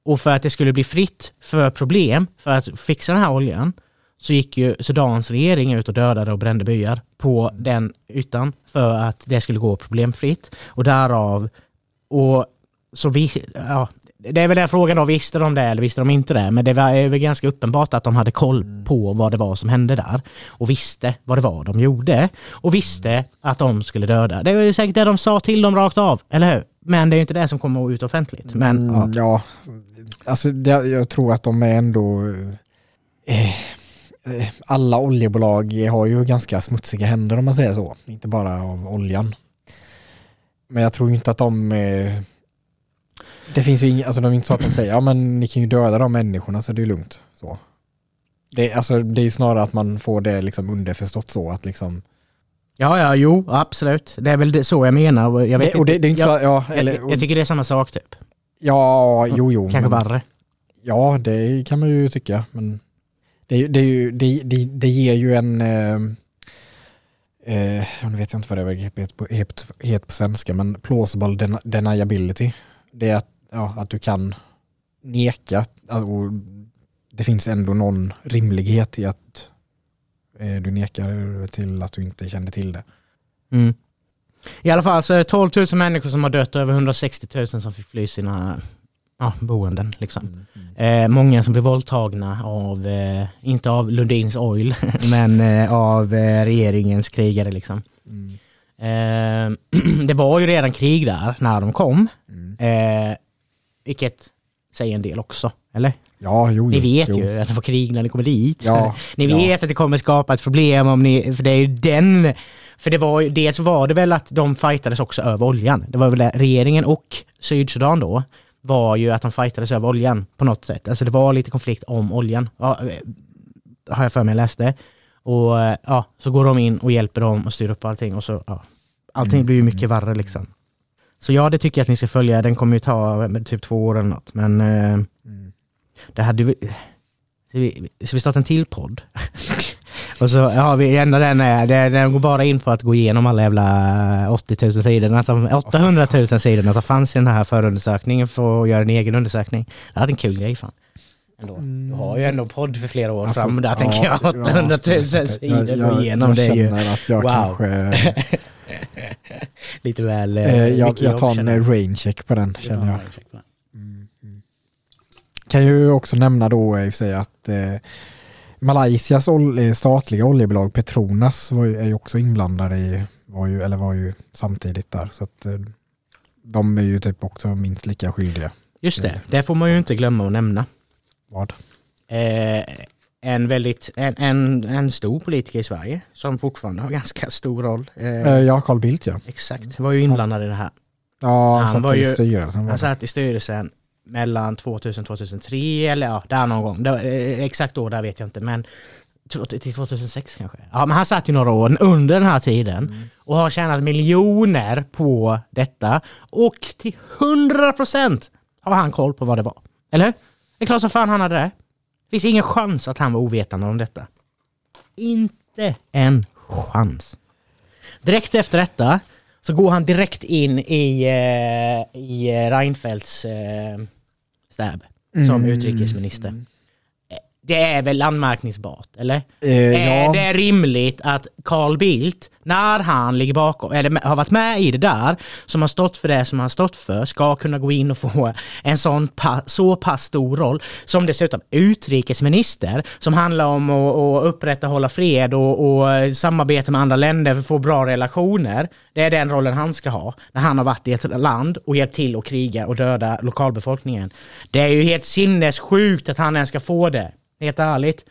Och för att det skulle bli fritt för problem för att fixa den här oljan så gick ju Sudans regering ut och dödade och brände byar på den ytan för att det skulle gå problemfritt. Och därav, och så vi, ja, det är väl den frågan då, visste de det eller visste de inte det? Men det var är väl ganska uppenbart att de hade koll på vad det var som hände där. Och visste vad det var de gjorde. Och visste att de skulle döda. Det är säkert det de sa till dem rakt av, eller hur? Men det är ju inte det som kommer ut offentligt. Men ja. Mm, ja, alltså det, jag tror att de är ändå... Eh, alla oljebolag har ju ganska smutsiga händer om man säger så. Inte bara av oljan. Men jag tror inte att de... Eh, det finns ju inget, alltså de är inte så att de säger ja men ni kan ju döda de människorna så det är lugnt. Så. Det, alltså, det är ju snarare att man får det liksom underförstått så att liksom... ja, ja, jo, absolut. Det är väl det, så jag menar. och Jag, vet det, och det, det är inte jag, så, ja, eller, jag, jag tycker det är samma sak typ. ja, jo, jo. Kanske men- värre. Ja, det kan man ju tycka. Men det, det, det, det, det ger ju en... Eh, eh, nu vet jag inte vad det är på, heter på svenska, men plausible den- deniability. Det är att, ja, att du kan neka och det finns ändå någon rimlighet i att eh, du nekar till att du inte kände till det. Mm. I alla fall så är det 12 000 människor som har dött och över 160 000 som fick fly sina ja, boenden. Liksom. Eh, många som blev våldtagna av, eh, inte av Lundins Oil, men eh, av eh, regeringens krigare. Liksom. Mm. Eh, det var ju redan krig där när de kom, Mm. eh, vilket säger en del också, eller? Ja, jo, Ni vet jo. ju att det var krig när ni kommer dit. Ja, Ni ja. vet att det kommer skapa ett problem om ni, för det är ju den, för det var ju, dels var det väl att de fightades också över oljan. Det var väl regeringen och Sydsudan då, var ju att de fightades över oljan på något sätt. Alltså det var lite konflikt om oljan, ja, eh, har jag för mig jag läste. Och eh, ja, så går de in och hjälper dem och styr upp allting och så, ja, allting Mm. blir ju mycket värre liksom. Så ja, det tycker jag att ni ska följa. Den kommer ju ta eh, typ två år eller något, men eh, Mm. det hade vi... Ska vi, ska vi starta en till podd? och så har vi enda den är, det- den går bara in på att gå igenom alla jävla 80 000 sidorna, alltså 800 000 sidorna som fanns i den här förundersökningen för att göra en egen undersökning. Det hade en kul grej fan. Ändå. Du har ju ändå podd för flera år. Alltså, fram där ja, tänker jag. ja, 800 000 jag- sidor jag- gå igenom jag det är ju att jag wow. kanske... lite väl Eh, jag, mycket jag jobb, tar en rain check på den känner jag. raincheck den. Mm, mm. Kan ju också nämna då i och för sig att eh, Malaysias ol- statliga oljebolag Petronas var ju, är ju också inblandade i, var ju, eller var ju samtidigt där. Så att eh, de är ju typ också minst lika skyldiga. Just det, det får man ju inte glömma att nämna. Vad? Eh, en väldigt, en, en, en stor politiker i Sverige som fortfarande har ganska stor roll. Eh, Eh, ja, Carl Bildt ja. Exakt, var ju inblandad i det här. Ja, Han han var satt i ju- styrelsen. var Han satt i styrelsen mellan 2000 och 2003 eller ja, där någon gång. Var, eh, exakt år där vet jag inte men till 2006 kanske. Ja men han satt ju några år under den här tiden och har tjänat miljoner på detta och till 100% har han koll på vad det var. Eller? Det är klart som fan han hade det. Det finns ingen chans att han var ovetande om detta. Inte en chans. Direkt efter detta så går han direkt in i, eh, i eh, Reinfeldts eh, stäb som Mm. utrikesminister. Eh, Det är väl anmärkningsbart, eller? Eh, Är ja, det rimligt att Carl Bildt, när han ligger bakom, eller har varit med i det där, som har stått för det som han har stått för, ska kunna gå in och få en sån pa, så pass stor roll, som dessutom utrikesminister, som handlar om att, att upprätthålla fred och, och samarbeta med andra länder för att få bra relationer. Det är den rollen han ska ha, när han har varit i ett land och hjälpt till att kriga och döda lokalbefolkningen. Det är ju helt sinnessjukt att han ens ska få det. Helt ärligt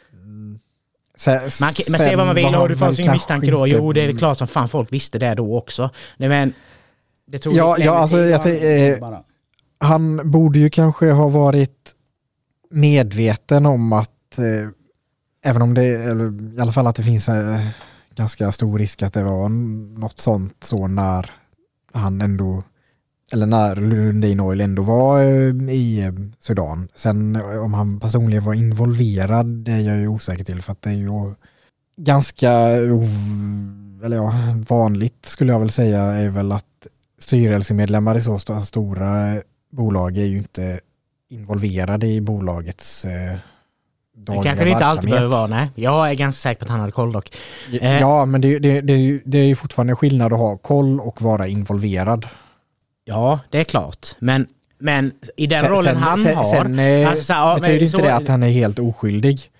se- Man, kan- men säg vad man vill, har du väl fått sin kanske misstanke då? Jo, det är väl klart som fan folk visste det då också. Nej, men det tog Ja, ja, alltså, jag eh, han borde ju kanske ha varit medveten om att eh, även om det, eller i alla fall att det finns eh, ganska stor risk att det var något sånt så när han ändå, eller när Lundin Oil ändå var eh, i eh, Sudan. Sen eh, om han personligen var involverad det är jag ju osäker till för att det är ju ganska eller ja, vanligt skulle jag väl säga är väl att styrelsemedlemmar i så st- stora bolag är ju inte involverade i bolagets eh, Det dagliga kanske det inte alltid behöver vara, nej. Jag är ganska säker på att han hade koll dock. Eh. Ja, men det, det, det, det är ju fortfarande skillnad att ha koll och vara involverad. Ja, det är klart. Men, men i den Sen- rollen sen, han sen, har... Sen eh, alltså, så här, ja, betyder men inte så- det att han är helt oskyldig.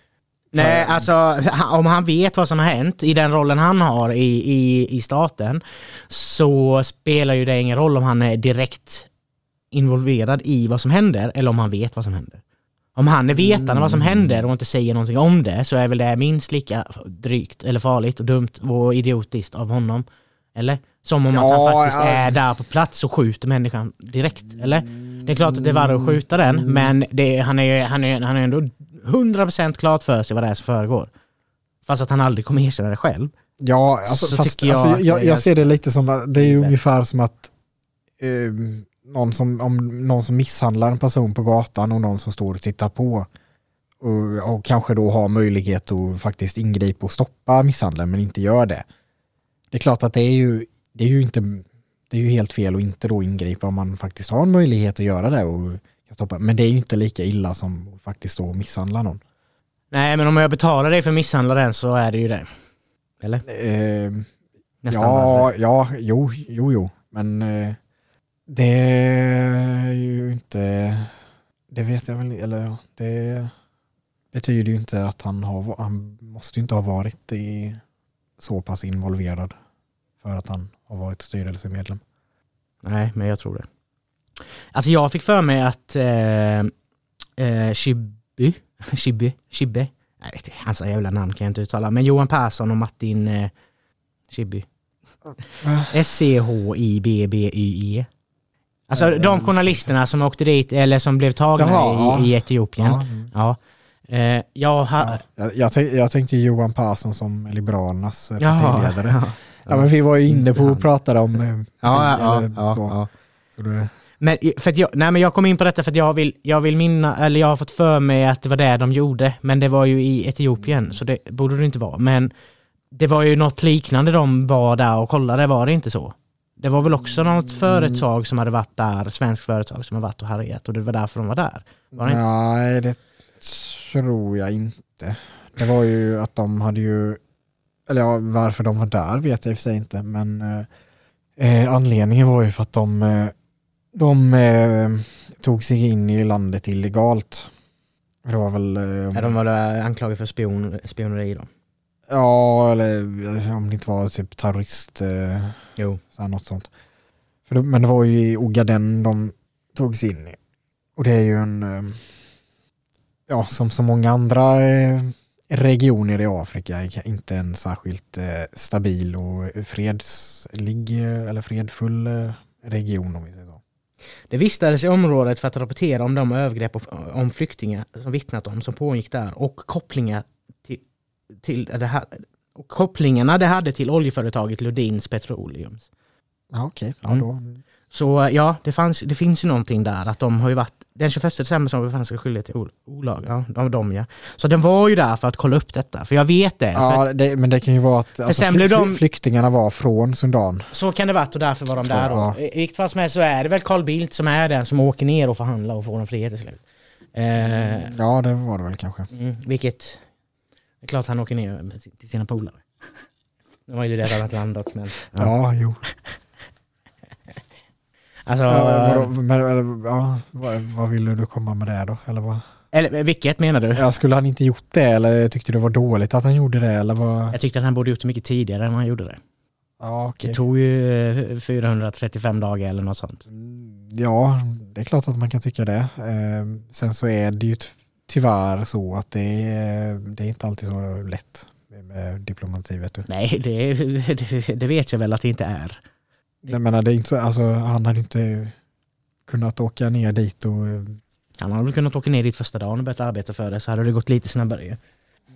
Nej, alltså om han vet vad som har hänt i den rollen han har i, i, i staten så spelar ju det ingen roll om han är direkt involverad i vad som händer eller om han vet vad som händer. Om han är vetande vad som händer och inte säger någonting om det så är väl det minst lika drygt eller farligt och dumt och idiotiskt av honom. Eller? Som om att han Ja, faktiskt ja. är där på plats och skjuter människan direkt. Eller? Det är klart att det är värre att skjuta den men det, han är ju han är, han är ändå 100% klart för sig vad det är som föregår. Fast att han aldrig kommer erkänna det själv. Ja, alltså, Så fast, jag alltså, jag, jag ser det lite som, att det är ju ungefär som att eh, någon, som, om någon som misshandlar en person på gatan och någon som står och tittar på och, och kanske då har möjlighet att faktiskt ingripa och stoppa misshandeln men inte gör det. Det är klart att det är ju, det är ju inte, det är ju helt fel att inte då ingripa om man faktiskt har en möjlighet att göra det och kan stoppa. Men det är ju inte lika illa som att faktiskt då misshandla någon. Nej men om jag betalar dig för att misshandla den så är det ju det. Eller? Eh, Nästan ja, värre. ja, jo, jo, jo, men eh, det är ju inte, det vet jag väl, eller det betyder ju inte att han har, han måste ju inte ha varit i, så pass involverad för att han har varit styrelsemedlem. Nej, men jag tror det. Alltså jag fick för mig att eh, eh, Chiby, Chiby, Chibbe, jag vet inte, hans jävla namn kan jag inte uttala, men Johan Persson och Martin eh. S-C-H-I-B-B-Y-E. Alltså Eh, de journalisterna som åkte dit, eller som blev tagna Jaha. i, i Etiopien. Ja, Ja. Eh, jag ha, ja. Jag, jag, tänk, jag tänkte Johan Persson som Liberalernas eh, Jaha, partiledare. ja. Ja, men vi var ju inne på Han. att prata om eh, Ja, ja, så. Så det, Men, för jag, nej, men jag kom in på detta för att jag vill, jag vill minna, eller jag har fått för mig att det var det de gjorde, men det var ju i Etiopien, så det borde det inte vara. Men det var ju något liknande de var där och kollade, var det inte så? Det var väl också något företag som hade varit där, svenskt företag som har varit och härjat och det var därför de var där. Var det inte? Nej, det tror jag inte. Det var ju att de hade ju, eller ja, varför de var där vet jag i och för sig inte, men eh, eh, anledningen var ju för att de, eh, de eh, tog sig in i landet illegalt. Det var väl... Eh, Ja, de var anklagade för spion, spioneri då. Ja, eller om det inte var typ terrorist, eh, Jo. så här, något sånt. För det, men det var ju i Ogaden de tog sig in i. Och det är ju en, eh, ja som så många andra eh, regioner i Afrika, inte en särskilt eh, stabil och fredslig eh, eller fredfull region om vi säger så. Det vistades i området för att rapportera om de övergrepp om flyktingar som vittnat om som pågick där och kopplingar till, till det här, och kopplingarna det hade till oljeföretaget Lundins Petroleums. Ja okej, ja Mm. då. Så ja, det, fanns, det finns ju någonting där att de har ju varit, den 21 december som befann sig skyldiga till ol- olag, ja, de, de ja. Så den var ju där för att kolla upp detta, för jag vet det. Ja, det, men det kan ju vara att alltså, fly- de- flyktingarna var från Sudan. så kan det varit och därför var de där då. I vilket fall som helst så är det väl Carl Bildt som är den som åker ner och förhandlar och får en frihet till slut. Eh, Ja, det var det väl kanske. Mm, vilket... Det är klart han åker ner till sina polare. Det var ju det ett annat land dock, men... Ja, jo. Alltså, Ja, vadå, men, eller, ja, vad, vad ville du komma med det då? Eller vad? eller vilket menar du? Ja, skulle han inte gjort det eller tyckte du det var dåligt att han gjorde det eller vad? Jag tyckte att han borde gjort det mycket tidigare än han gjorde det. Ja, okej. Det tog ju eh, 435 dagar eller något sånt. Mm, Ja, det är klart att man kan tycka det. Eh, sen så är det ju ty- tyvärr så att det är, det är inte alltid så lätt med, med diplomati vet du. Nej, det, det, det vet jag väl att det inte är. Jag menar, det är inte så, alltså, han hade inte kunnat åka ner dit och Han hade väl kunnat åka ner dit första dagen och börjat arbeta för det så hade det gått lite snabbare ju.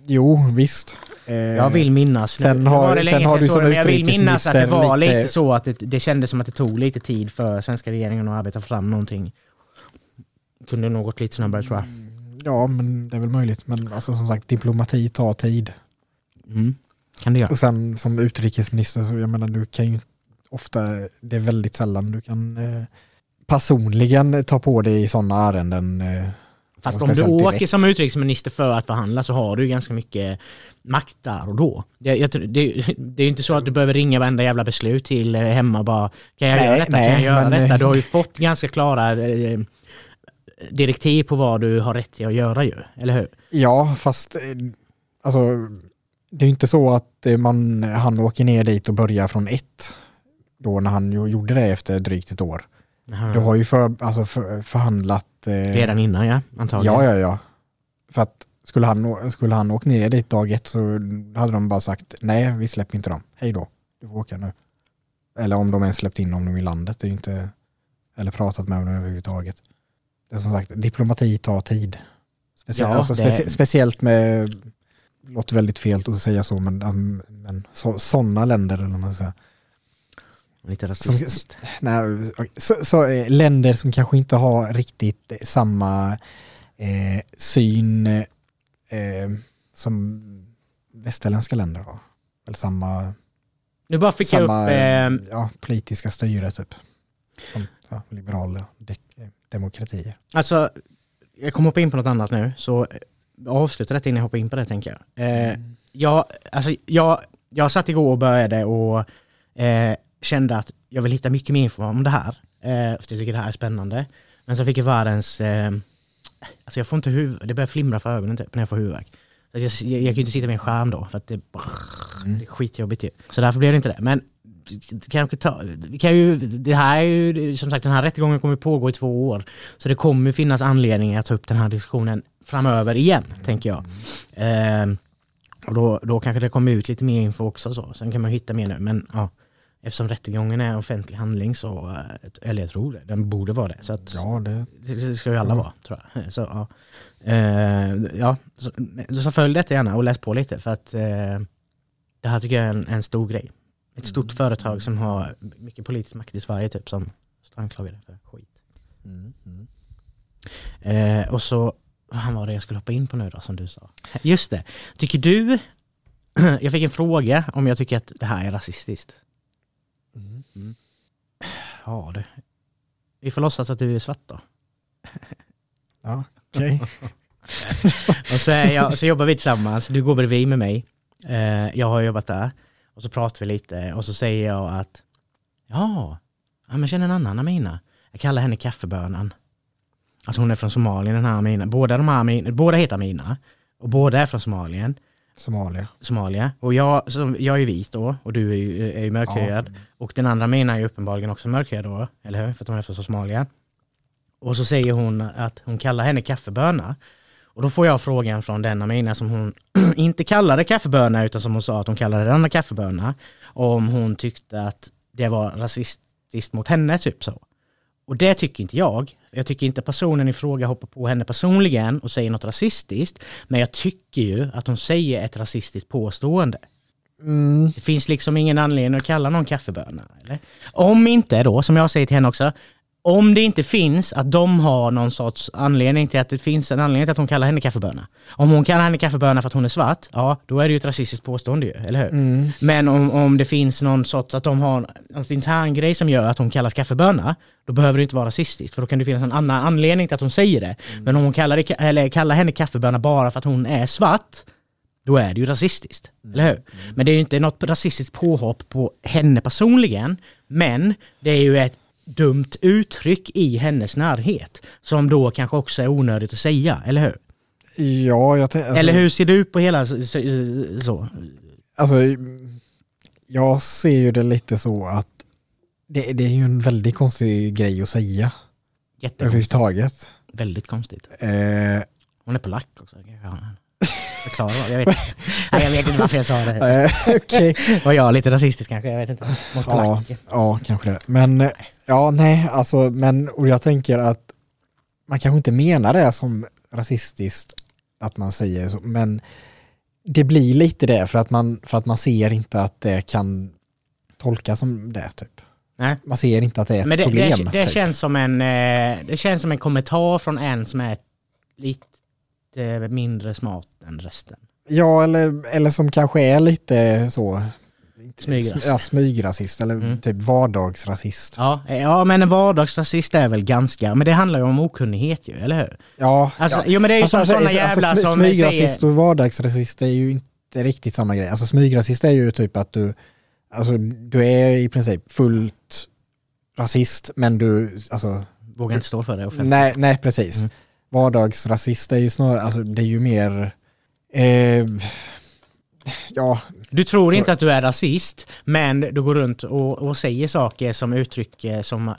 Jo, visst. Eh, Jag vill minnas, sen har- var det sen har du som men jag vill minnas att det var lite, lite- så att det, det kändes som att det tog lite tid för svenska regeringen att arbeta fram någonting. Kunde nog gått lite snabbare tror jag. Ja, men det är väl möjligt. Men alltså, som sagt, diplomati tar tid. Mm. Kan det göra. Och sen som utrikesminister så jag menar du kan ju ofta, det är väldigt sällan du kan eh, personligen ta på dig i sådana ärenden. Eh, Fast om du speciellt åker direkt. som utrikesminister för att förhandla så har du ganska mycket makt där och då. Det, jag, tror- det, det är ju inte så att du behöver ringa varenda jävla beslut till eh, hemma och bara kan jag Nej, göra detta, nej, kan jag göra men, detta? Du har ju fått ganska klara eh, direktiv på vad du har rätt till att göra ju, eller hur? ja, fast alltså, det är ju inte så att man, han åker ner dit och börjar från ett. Då när han gjorde det efter drygt ett år. Du har ju för, alltså för, förhandlat. Eh, Redan innan ja, antagligen. Ja, ja, ja. För att skulle han, skulle han åkt ner dit dag ett så hade de bara sagt nej, vi släpper inte dem. Hej då, du får åka nu. Eller om de ens släppt in honom i landet, det är inte, eller pratat med honom överhuvudtaget. Det är som sagt, diplomati tar tid. Specie- Ja, alltså, det- specie- Speciellt med, låter väldigt fel att säga så, men, men så, sådana länder, eller vad man säger. Lite rasistiskt. Nej, okej. så, så eh, länder som kanske inte har riktigt eh, samma eh, syn eh, som västerländska länder har. Eller samma, Nu bara fick jag samma upp... Eh, ja, politiska styre typ. Som ja, liberala de, eh, demokratier. alltså, jag kommer hoppa in på något annat nu, så eh, avsluta detta innan jag hoppar in på det tänker jag. Eh, jag, alltså, jag, jag satt igår och började och eh, kände att jag vill hitta mycket mer info om det här. Eh, för jag tycker det här är spännande. Men så fick jag världens... Eh, alltså jag får inte huvud, det börjar flimra för ögonen typ när jag får huvudvärk. Så jag, jag, jag kan ju inte sitta med en skärm då för att det, det är skitjobbigt ju. Så därför blev det inte det. Men kanske ta, kan ju, det här är ju, som sagt den här rättegången kommer pågå i två år. Så det kommer finnas anledning att ta upp den här diskussionen framöver igen, tänker jag. Eh, och då, då kanske det kommer ut lite mer info också. Så. Sen kan man hitta mer nu. Men ja, eftersom rättegången är en offentlig handling så, eh, eller jag tror det, den borde vara det. Så att, Ja, det, det ska ju alla vara, tror jag. Så, ja. Eh, ja, så, så följ detta gärna och läs på lite för att eh, det här tycker jag är en, en stor grej. Ett stort företag som har mycket politisk makt i Sverige typ som står anklagade för skit. mm, mm. Och så, vad var det jag skulle hoppa in på nu då som du sa? Just det, tycker du, jag fick en fråga om jag tycker att det här är rasistiskt. Mm. Ja du, vi får låtsas att du är svart då. Ja, okej. och så, jag, så jobbar vi tillsammans, du går bredvid med mig. Eh, jag har jobbat där. Och så pratar vi lite och så säger jag att ja, ja men känner en annan Amina. Jag kallar henne kaffebönan. Alltså hon är från Somalien den här Amina. Båda, de här Amina, båda heter Amina. Och båda är från Somalien. Somalia. Somalia. Och jag, så, jag är vit då och du är ju, är ju mörkhyad. Ja. Och den andra Amina är ju uppenbarligen också mörkhyad då, eller hur? För att hon är från Somalia. Och så säger hon att hon kallar henne kaffeböna. Och då får jag frågan från den Amina som hon inte kallade kaffeböna utan som hon sa att hon kallade den andra kaffeböna. Om hon tyckte att det var rasistiskt mot henne, typ så. Och det tycker inte jag. Jag tycker inte personen i fråga hoppar på henne personligen och säger något rasistiskt. Men jag tycker ju att hon säger ett rasistiskt påstående. Mm. Det finns liksom ingen anledning att kalla någon kaffeböna. Eller? Om inte då, som jag säger till henne också, om det inte finns att de har någon sorts anledning till att det finns en anledning till att hon kallar henne kaffeböna. Om hon kallar henne kaffeböna för att hon är svart, ja då är det ju ett rasistiskt påstående ju, eller hur? Mm. Men om, om det finns någon sorts, att de har en intern grej som gör att hon kallas kaffeböna, då behöver det inte vara rasistiskt, för då kan det finnas en annan anledning till att hon säger det. Men om hon kallar, det, eller kallar henne kaffeböna bara för att hon är svart, då är det ju rasistiskt. Eller hur? Men det är ju inte något rasistiskt påhopp på henne personligen, men det är ju ett dumt uttryck i hennes närhet, som då kanske också är onödigt att säga, eller hur? Ja, jag tänker... Alltså, eller hur ser du på hela så? Alltså, jag ser ju det lite så att det, det är ju en väldigt konstig grej att säga Jättekonstigt. överhuvudtaget. Väldigt konstigt. Eh, Hon är polack också. Ja. Förklara vad. Jag vet, nej, jag vet inte varför jag sa det. Okej. Var jag lite rasistisk kanske? Jag vet inte. Mot Ja, ja, kanske det. Men eh, ja, nej, alltså, men och jag tänker att man kanske inte menar det som rasistiskt att man säger så, men det blir lite det för att man, för att man ser inte att det kan tolkas som det, typ. Nej. Man ser inte att det är ett Men det, problem. det, det, typ. känns som en, eh, det känns som en kommentar från en som är lite mindre smart än resten. Ja, eller, eller som kanske är lite så... Smygrasist. Ja, smygrasist eller Mm. typ vardagsrasist. Ja, ja, men en vardagsrasist är väl ganska, men det handlar ju om okunnighet ju, eller hur? Ja, Alltså, ja. jo men det är ju Alltså, som alltså, sådana alltså, jävlar smy- som Smygrasist säger... och vardagsrasist är ju inte riktigt samma grej. Alltså smygrasist är ju typ att du, alltså du är i princip fullt rasist men du, alltså, Vågar inte stå för det offentligt. nej, nej precis. Mm. Vardagsrasist är ju snarare, alltså det är ju mer, eh, ja, Du tror Så- inte att du är rasist, men du går runt och, och säger saker som uttrycker som eh,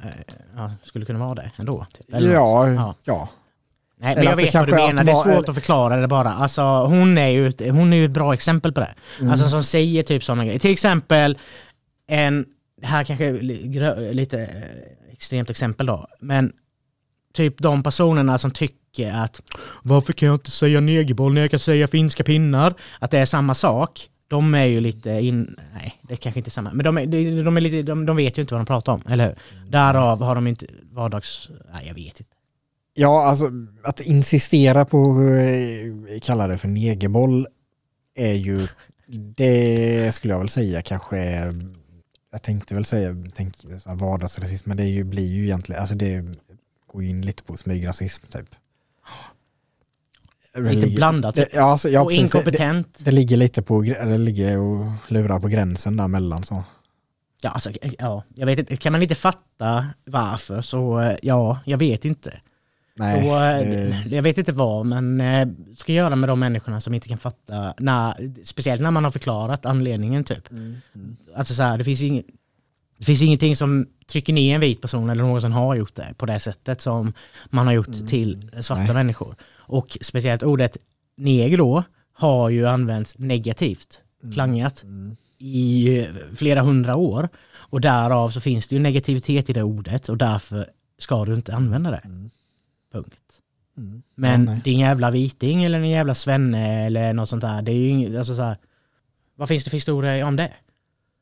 ja, skulle kunna vara det ändå. Typ, eller något. ja, Ja. ja. Nej, men jag vet vad du menar, det är svårt att förklara det bara. Alltså, hon, är ju, ett- hon är ju ett bra exempel på det. Mm. Alltså som säger typ sådana grejer. Till exempel en, här kanske lite eh, extremt exempel då, men typ de personerna som tycker att varför kan jag inte säga negerboll när jag kan säga finska pinnar? Att det är samma sak. De är ju lite in... Nej, det är kanske inte är samma. Men de, är, de, de, är lite, de, de vet ju inte vad de pratar om, eller hur? Därav har de inte vardags... Nej, jag vet inte. Ja, alltså att insistera på eh, kalla det för negerboll är ju, det skulle jag väl säga kanske är, jag tänkte väl säga tänk, vardagsrasism, men det är ju, blir ju egentligen, alltså det går ju in lite på smygrasism typ. Det Lite ligger- blandat. Det, ja, alltså, ja, och precis, det, inkompetent. det ligger lite på, det ligger och lurar på gränsen där mellan så. Ja, alltså, ja, jag vet inte. Kan man inte fatta varför så eh, ja, jag vet inte. Nej, och, eh, det- Jag vet inte vad, men eh, ska göra med de människorna som inte kan fatta, när, speciellt när man har förklarat anledningen typ. Alltså så här, det finns inget det finns ingenting som trycker ner en vit person eller någon som har gjort det på det sättet som man har gjort till svarta Nej. människor. Och speciellt ordet neger då har ju använts negativt, klangat, Mm. i eh, flera hundra år. Och därav så finns det ju negativitet i det ordet och därför ska du inte använda det. Mm. Punkt. Mm. Men Ja, din jävla viting eller en jävla svenne eller något sånt där, det är ju alltså så här, vad finns det för historia om det?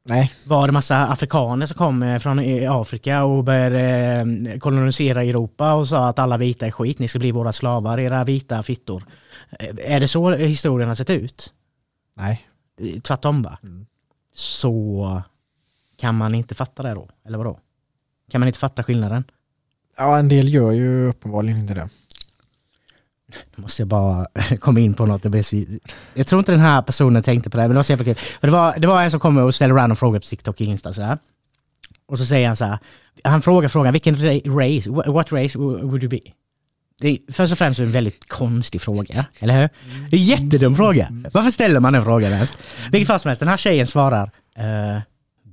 Nej, Var det massa afrikaner som kom eh, från eh, Afrika och började eh, kolonisera Europa och sa att alla vita är skit, ni ska bli våra slavar, era vita fittor. Är det så historien har sett ut? nej. Tvärtom va? Mm. Så kan man inte fatta det då? Eller vadå? Kan man inte fatta skillnaden? Ja, en del gör ju uppenbarligen inte det. Nu måste jag bara komma in på något. Det blir så, jag tror inte den här personen tänkte på det, men det var så jävla kul. Det, var, det var en som kom och ställde random frågor på TikTok och Insta sådär. Och så säger han så här, han frågar frågan, vilken race, what race would you be? Det är först och främst en väldigt konstig fråga, eller hur? Det är en jättedum fråga. Varför ställer man den frågan ens? Vilket fall som helst, den här tjejen svarar, eh, uh,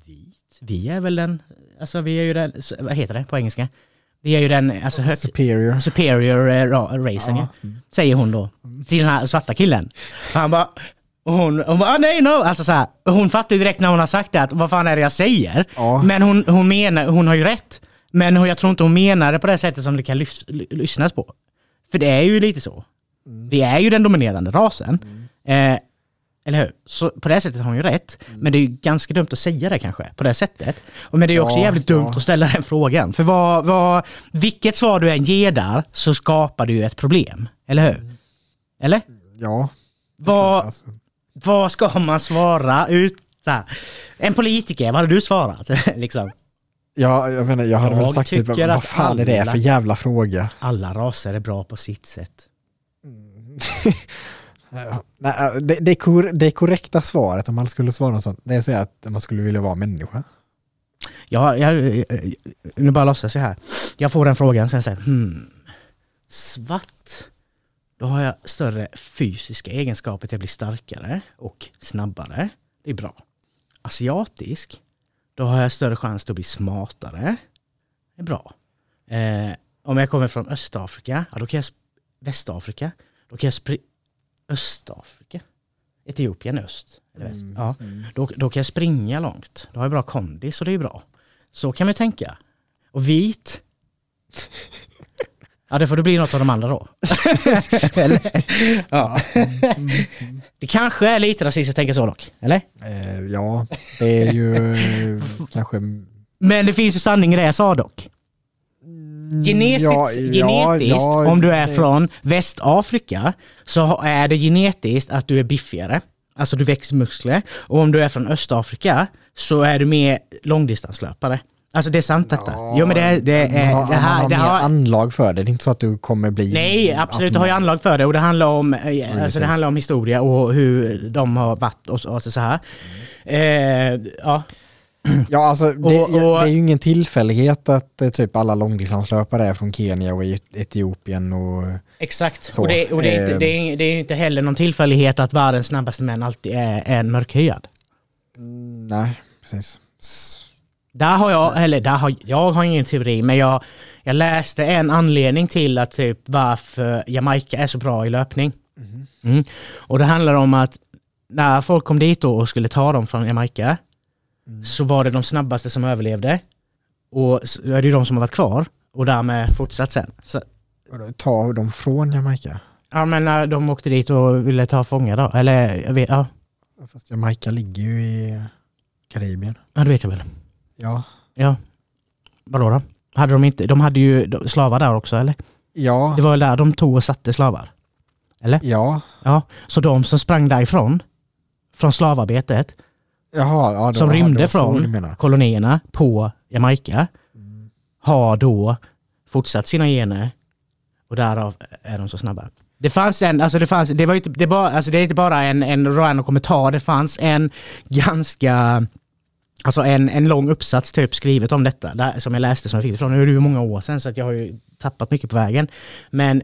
vit? Vi är väl den, alltså vi är ju den, vad heter det på engelska? Vi är ju den, alltså högt, Superior. superior eh, ra- racen, ja. säger hon då till den här svarta killen. Och han bara, och hon, hon bara, ah, nej, no. Alltså så här, hon fattar ju direkt när hon har sagt det att vad fan är det jag säger? Ja. Men hon, hon menar, hon har ju rätt. Men hon, jag tror inte hon menar det på det sättet som det kan lys, ly- lyssnas på. För det är ju lite så. Vi är ju den dominerande rasen. Eh, eller hur? Så på det sättet har hon ju rätt. Men det är ju ganska dumt att säga det kanske, på det sättet. Men det är ju också Ja, jävligt dumt ja. att ställa den frågan. För vad, vad, vilket svar du än ger där så skapar du ju ett problem. Eller hur? Eller? Ja. Vad, Alltså, vad ska man svara ut så här? En politiker, vad hade du svarat? liksom. ja, jag menar, jag hade Jag väl sagt typ, vad fan är det alla- för jävla fråga? Alla raser är bra på sitt sätt. Äh, det, det, kor, det korrekta svaret om man skulle svara något sånt, det är att säga att man skulle vilja vara människa. Jag, jag, eh, eh, nu bara låtsas jag här. Jag får den frågan, sen säger hmm, svart. Då har jag större fysiska egenskaper till att bli starkare och snabbare. Det är bra. Asiatisk. Då har jag större chans till att bli smartare. Det är bra. Eh, om jag kommer från Östafrika, ja, då kan jag Västafrika, då kan jag Östafrika? Etiopien öst? Eller väst? Ja. Då, då kan jag springa långt. Då har jag bra kondis och det är bra. Så kan man ju tänka. Och vit? Ja, det får det bli något av de andra då. eller? Ja. Det kanske är lite rasistiskt att tänka så dock, eller? Eh, ja, det är ju kanske... Men det finns ju sanning i det jag sa dock. Genetiskt, Ja, ja, genetiskt ja, om du är från Västafrika, så är det genetiskt att du är biffigare. Alltså du växer muskler. Och om du är från Östafrika så är du mer långdistanslöpare. Alltså det är sant detta. jo men det, är- det, man är, har, det här... man har har, anlag för det. Det är inte så att du kommer bli... Nej, absolut. Du har ju anlag för det och det handlar om, eh, alltså det handlar om historia och hur de har varit och och så här. Eh, ja, Ja, alltså det, Och- och- det är ju ingen tillfällighet att eh, typ alla långdistanslöpare är från Kenya och Et- Etiopien och... exakt. Så, och det, och det, är inte, det, är, det är inte heller någon tillfällighet att världens snabbaste män alltid är, är en mörkhyad. Mm, nej, precis. Där har jag, eller där har, jag har ingen teori, men jag, jag läste en anledning till att typ varför Jamaica är så bra i löpning. Mm. Och det handlar om att när folk kom dit och skulle ta dem från Jamaica så var det de snabbaste som överlevde. Och s- är det ju de som har varit kvar och därmed fortsatt sen. Så, Ta dem från Jamaica? ja men de åkte dit och ville ta fångar då, eller jag vet, ja, Fast Jamaica ligger ju i Karibien. ja det vet jag väl. Ja. Ja. Vadå då? Hade de inte, de hade ju slavar där också eller? Ja. Det var väl där de tog och satte slavar? Ja. Ja, så de som sprang därifrån, från slavarbetet, Jaha, ja, som rymde från kolonierna på Jamaica, har då fortsatt sina gener och därav är de så snabba. Det fanns en, alltså det fanns, det var inte, det bara, alltså det är inte bara en, en random kommentar, det fanns en ganska Alltså en, en lång uppsats typ skrivet om detta, där, som jag läste som jag fick ifrån. Nu är det ju många år sedan så att jag har ju tappat mycket på vägen. Men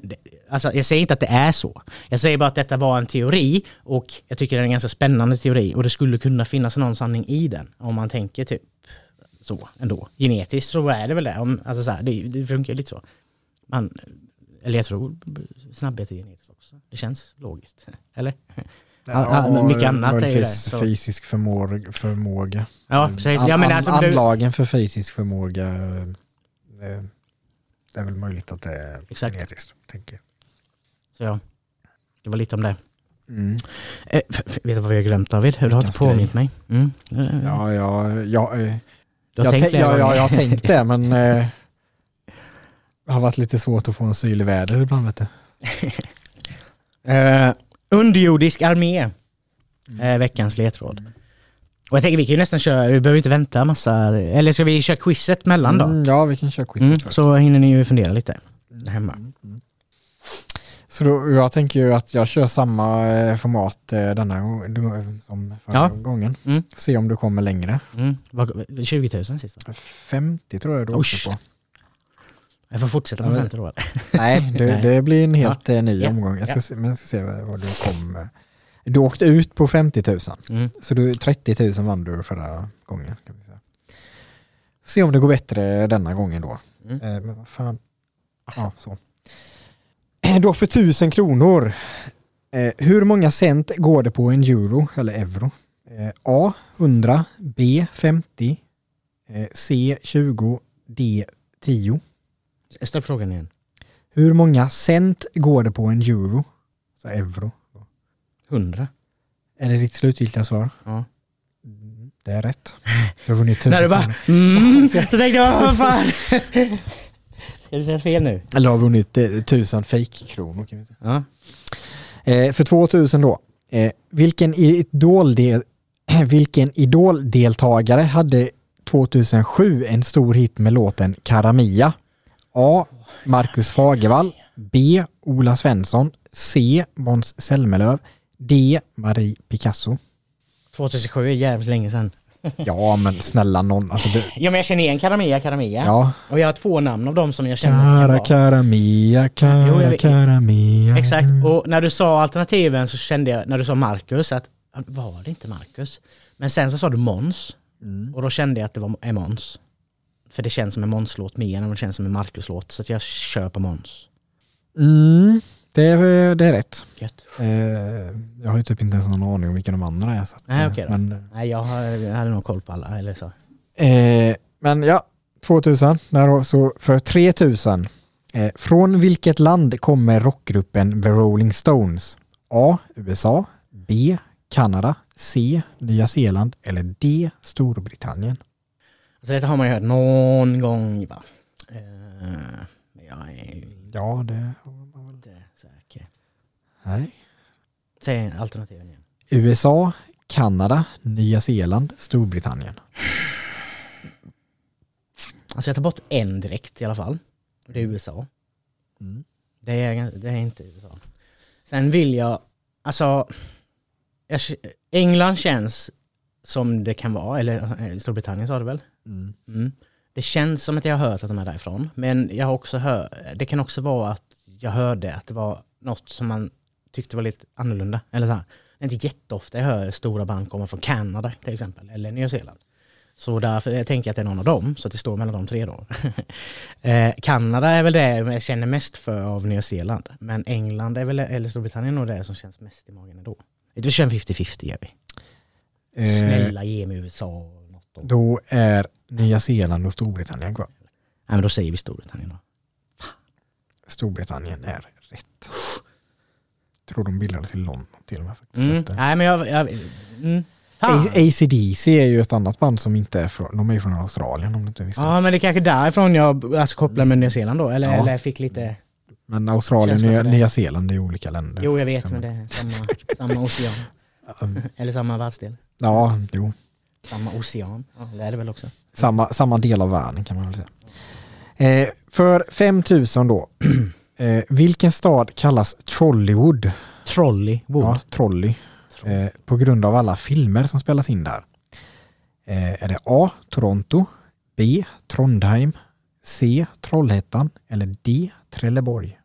alltså, jag säger inte att det är så. Jag säger bara att detta var en teori och jag tycker det är en ganska spännande teori och det skulle kunna finnas någon sanning i den om man tänker typ så ändå. Genetiskt så är det väl det. Om, alltså så här, det, det funkar lite så. Man, eller jag tror snabbhet är genetiskt också. Det känns logiskt. Eller? Ja, ja, mycket annat är ju det, så. fysisk förmåga. förmåga. Ja, precis. Ja, men alltså, du, anlagen för fysisk förmåga. eh, Det är väl möjligt att det är Exakt. genetiskt. Tänker. Så ja, det var lite om det. Mm. Eh, vet du vad vi har glömt David? Du har inte påmint mig. Mm. Ja, ja, ja, eh, jag, tänkt ja, ja, jag har tänkt det men eh, det har varit lite svårt att få en syl i väder ibland vet du. Eh, underjordisk armé. Eh, veckans ledtråd. Och jag tänker vi kan ju nästan köra, vi behöver inte vänta massa, eller ska vi köra quizet mellan då? Mm, ja, vi kan köra quizet Mm, så hinner ni ju fundera lite där hemma. Så då, jag tänker ju att jag kör samma eh, format eh, denna som förra Ja. gången. Mm. Se om du kommer längre. Mm. Vad- 20 000 sist va? 50 tror jag du åkte på. Jag får fortsätta Ja, med men- 50 då. Nej, det, Nej. det blir en helt eh, ny Ja. omgång. Jag ska, Ja. se, men jag ska se vad du kom. Du åkte ut på 50 000. Mm. Så du, 30 000 vann du förra gången. Kan vi säga. Se om det går bättre denna gången då. Mm. Men vad fan. Ja, så. Då för 1000 kronor. Eh, hur många cent går det på en euro eller euro? Eh, A 100, B 50, eh, C 20, D 10. Ställ frågan igen. Hur många cent går det på en euro? Så euro. 100. Är det ditt slutgiltiga svar? Ja. Mm, Det är rätt. Du har vunnit 1000 När du bara mm, så tänkte jag, vad fan. Ska du säga fel nu? Eller har vunnit eh, 1000 fake-kronor. Kan vi säga. Ja. Eh, för 2000 då. Eh, vilken, idoldel, vilken idoldeltagare hade 2007 en stor hit med låten Karamia? A. Marcus Fagervall. B. Ola Svensson. C. Måns Zelmerlöw. D. Marie Picasso. 2007 är jävligt länge sedan. Ja men snälla någon. Alltså, det, Ja men jag känner igen Karamia Karamia. ja. Och jag har två namn av dem som jag känner att det kan vara. Karamia, Jo, jag. Karamia. Exakt, och när du sa alternativen så kände jag, när du sa Marcus, att var det inte Marcus? Men sen så sa du Måns, Mm. och då kände jag att det var är Måns. För det känns som en Måns-låt mer än det känns som en Marcus-låt, så att jag kör på Måns. Mm, det, är, det är rätt. Gött. Eh, jag har ju typ inte ens någon aning om vilka de andra är. Så att, Nej, okej då. men, Nej, jag, har, jag hade nog koll på alla, eller så. eh, men ja, 2000. Där då, så för 3000. Eh, från vilket land kommer rockgruppen The Rolling Stones? A. USA. B. Kanada. C. Nya Zeeland. Eller D. Storbritannien. Så detta har man ju hört någon gång, va? Eh, jag är Ja, det... Nej. Säg alternativen igen. USA, Kanada, Nya Zeeland, Storbritannien. Alltså jag tar bort en direkt i alla fall. Det är USA. Mm. Det är, det är inte USA. Sen vill jag, alltså, England känns som det kan vara, eller eh, Storbritannien sa du väl? Mm. Mm. Det känns som att jag har hört att de är därifrån, men jag har också hört, det kan också vara att jag hörde att det var något som man tyckte var lite annorlunda. Eller så här. Det är inte jätteofta jag hör stora band komma från Kanada till exempel, eller Nya Zeeland. Så därför jag tänker jag att det är någon av dem, så att det står mellan de tre då. eh, Kanada är väl det jag känner mest för av Nya Zeeland. Men England är väl, eller Storbritannien nog det som känns mest i magen ändå. Vi kör en 50-50 gör vi. Eh, Snälla ge mig USA något då. Då är Nya Zeeland och Storbritannien kvar. Nej men då säger vi Storbritannien då. Storbritannien är rätt. Tror de bildades i London till och med. Faktiskt. Mm. Eh, Nej men jag... jag mm. ACDC är ju ett annat band som inte är från, de är ju från Australien om du inte visste. Ja men det är kanske därifrån jag alltså, kopplar med Nya Zeeland då. Eller, Ja. eller fick lite... Men Australien och det. Nya Zeeland är ju olika länder. Jo jag vet men det är samma, samma ocean. Um, Eller samma världsdel. Ja, jo. Samma ocean. Ja, det är det väl också. Samma, samma del av världen kan man väl säga. Eh, för 5000 då. Eh, vilken stad kallas Trollywood? Trolleywood. Ja, Trolley. Eh, på grund av alla filmer som spelas in där. Eh, är det A. Toronto, B. Trondheim, C. Trollhättan eller D. Trelleborg?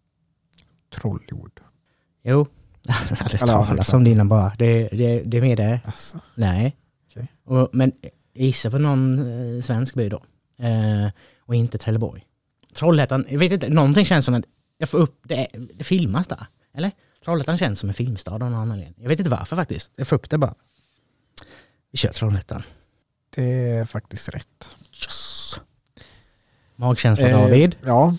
Trollywood. Jo. Jag har aldrig talat om dina bara. Det, det, det är med det. Alltså, Nej. Okej. Och, men gissa på någon eh, svensk by då. Eh, och inte Trelleborg. Trollhättan, jag vet inte, någonting känns som att jag får upp, det, det filmas där. Eller? Trollhättan känns som en filmstad av någon anledning. Jag vet inte varför faktiskt. Jag får upp det bara. Vi kör Trollhättan. det är faktiskt rätt. Yes. Magkänsla Eh, David. Ja.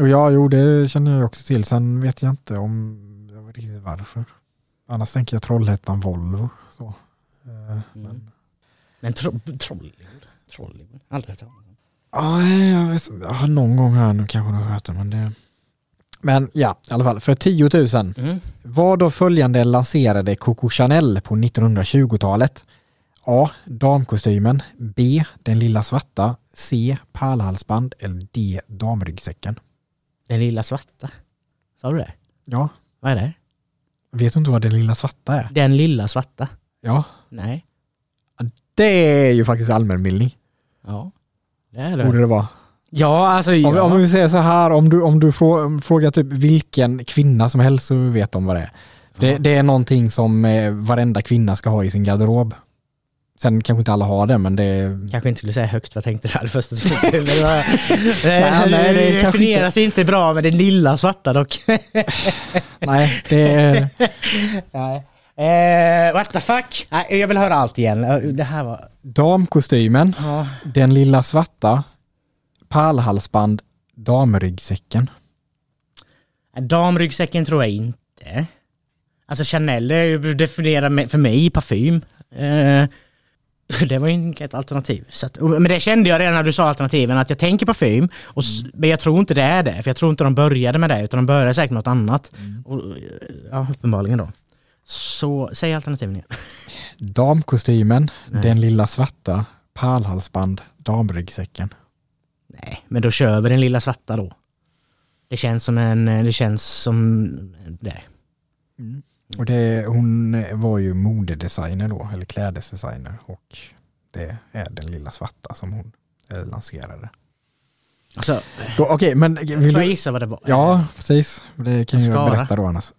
Och ja, jo det känner jag också till. Sen vet jag inte om jag vet riktigt varför. Annars tänker jag Trollhättan Volvo. Så. Eh, Mm. Men tro, Trollywood? Trollywood? Aldrig hört talas. Ja, jag, vet, jag har någon gång här nu kanske du har hört det, men det... Men ja, i alla fall för 10 000. Mm. Vad då följande lanserade Coco Chanel på 1920-talet? A. Damkostymen. B. Den lilla svarta. C. Pärlhalsband. Eller D. Damryggsäcken. Den lilla svarta. Sa du det? Ja, Vad är det? vet du inte vad den lilla svarta är? Den lilla svarta? Ja, Nej. det är ju faktiskt allmänbildning. Ja. Det är Borde det. det vara. Ja, alltså Om, ja. om vi säger så här, om du, om du frå, frågar typ vilken kvinna som helst så vet de vad det är. Det, det är någonting som eh, varenda kvinna ska ha i sin garderob. Sen kanske inte alla har det, men det. Kanske inte skulle säga högt vad tänkte du? Det första du det, var, Nej, nej, det det definieras inte bra med det lilla svarta dock. Nej, det. Nej. Eh, what the fuck? Nej, jag vill höra allt igen. Eh, Det här var... Damkostymen, Ja. den lilla svarta, pärlhalsband, damryggsäcken. Damryggsäcken tror jag inte. Alltså Chanel definierar för mig parfym. Eh, det var ju inget alternativ. Så att, men det kände jag redan när du sa alternativen, att jag tänker parfym, och, s- men jag tror inte det är det. För jag tror inte de började med det, utan de började säkert med något annat. Och, eh, ja, uppenbarligen då. Så säg alternativen igen. Damkostymen, Nej. den lilla svarta, pärlhalsband, damryggsäcken. Nej, men då kör vi den lilla svarta då. Det känns som en, det känns som det. Och det, hon var ju modedesigner då, eller klädesdesigner och det är den lilla svarta som hon eh, lanserade. Alltså, Okej, men vill får jag gissa vad det var? Ja, precis. Det kan jag berätta då annars.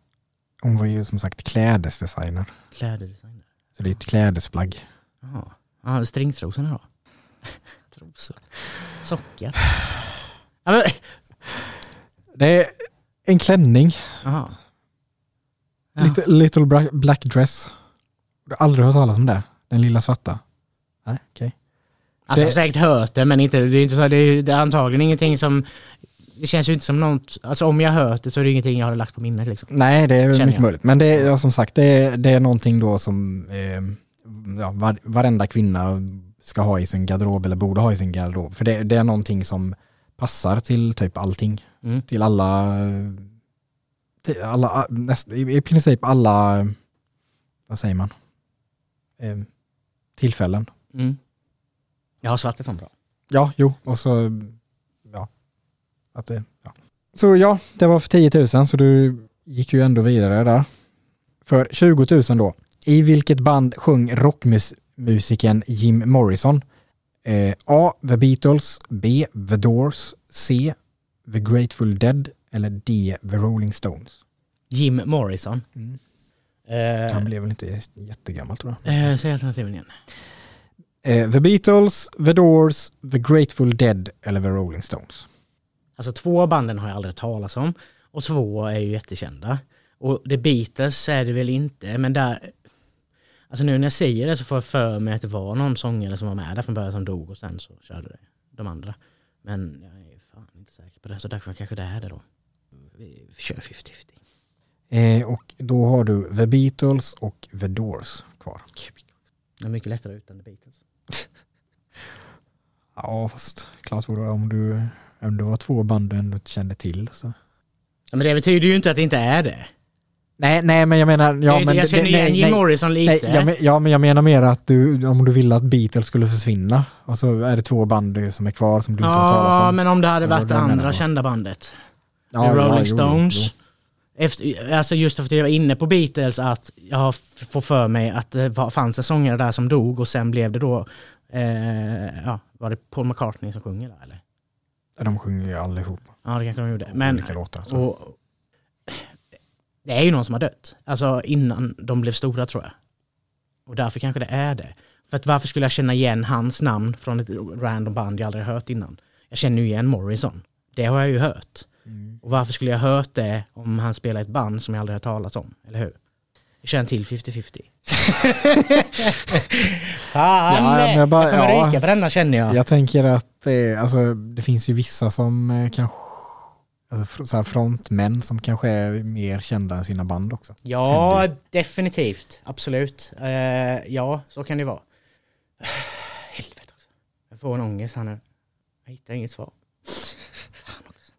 Hon var ju som sagt klädesdesigner. Kläddesigner. Så det är ett klädesplagg. Jaha. Ja, stringtrosorna då? Trosor. Sockar. Ja, men, Det är en klänning, jaha. Ja. little, little black dress. Du har aldrig hört talas om det? Den lilla svarta? Nej, okej. Alltså, jag har det- säkert hört det, men inte, det, är inte så, det är antagligen ingenting som... Det känns ju inte som något... Alltså om jag hört det så är det ingenting jag har lagt på minnet liksom. Nej, det är väl mycket jag. möjligt. Men det är ja, som sagt, det är, det är någonting då som eh, ja, var, varenda kvinna ska ha i sin garderob eller borde ha i sin garderob. För det, det är någonting som passar till typ allting. Mm. Till alla, till alla näst, i, i princip alla, vad säger man, eh, tillfällen. Mm. Jag har svart ifrån bra. Ja, jo, och så. Att det, ja. Så ja, det var för 10 000 så du gick ju ändå vidare där. För 20 000 då. I vilket band sjöng rockmusikern Jim Morrison? Eh, A. The Beatles, B. The Doors, C. The Grateful Dead eller D. The Rolling Stones. Jim Morrison. Eh, Han blev väl inte jättegammal tror jag. eh, säg alternativen igen. Eh, the Beatles, The Doors, The Grateful Dead eller The Rolling Stones. Alltså två av banden har jag aldrig talas om och två är ju jättekända. Och The Beatles är det väl inte, men där... Alltså nu när jag säger det så får jag för mig att det var någon sångare som var med där från början som dog och sen så körde de andra. Men jag är fan inte säker på det, så därför kanske det är det då. Vi kör 50-50. Eh, och då har du The Beatles och The Doors kvar. Det är mycket lättare utan The Beatles. Ja, fast klart var det om du om det var två band du ändå inte kände till. Så. Ja, men det betyder ju inte att det inte är det. Nej, nej, men jag menar... Ja, jag men jag känner igen nej, Jim nej, Morrison nej, lite. jag, men- ja, men jag menar mer att du, om du ville att Beatles skulle försvinna och så är det två band som är kvar som du inte har talas ja, om. men om det hade varit det jag andra kända bandet. ja, The Rolling jo, jo, Stones. jo. Efter, alltså just för att jag var inne på Beatles att jag får för mig att det fanns en sångare där som dog och sen blev det då, eh, ja, var det Paul McCartney som sjunger där eller? De sjunger ju allihop. Ja det kanske de gjorde. Men, olika låtar. och, det är ju någon som har dött. Alltså innan de blev stora tror jag. Och därför kanske det är det. För att varför skulle jag känna igen hans namn från ett random band jag aldrig hört innan? Jag känner ju igen Morrison. Det har jag ju hört. Mm. Och varför skulle jag hört det om han spelar ett band som jag aldrig har talat om? Eller hur? Jag kör en till 50-50. Fan! Ja, men jag bara- jag kommer ja. ryka på denna känner jag. Jag tänker att det, alltså, det finns ju vissa som eh, kanske alltså, fr- så här frontmän som kanske är mer kända än sina band också. Ja, definitivt. Absolut. Eh, ja, så kan det vara. Helvete också. Jag får en ångest här nu. Jag hittar inget svar. Fan också.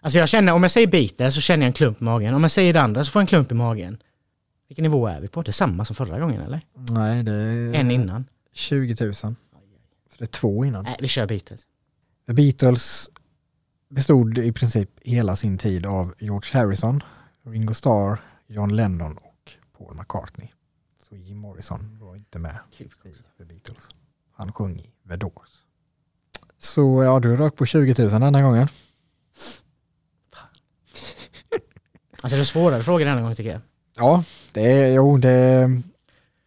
Alltså jag känner, om jag säger Beatles så känner jag en klump i magen. Om jag säger det andra så får jag en klump i magen. Vilken nivå är vi på? Det är samma som förra gången eller? Nej, det är En innan. 20 000. Så det är två innan. Nej, vi kör Beatles. The Beatles bestod i princip hela sin tid av George Harrison, Ringo Starr, John Lennon och Paul McCartney. Så Jim Morrison var inte med i The Beatles. Han sjöng i The Doors. Så ja, du rök på 20 000 den här gången. Alltså det är svårare frågor denna gång tycker jag. Ja, det är, jo det...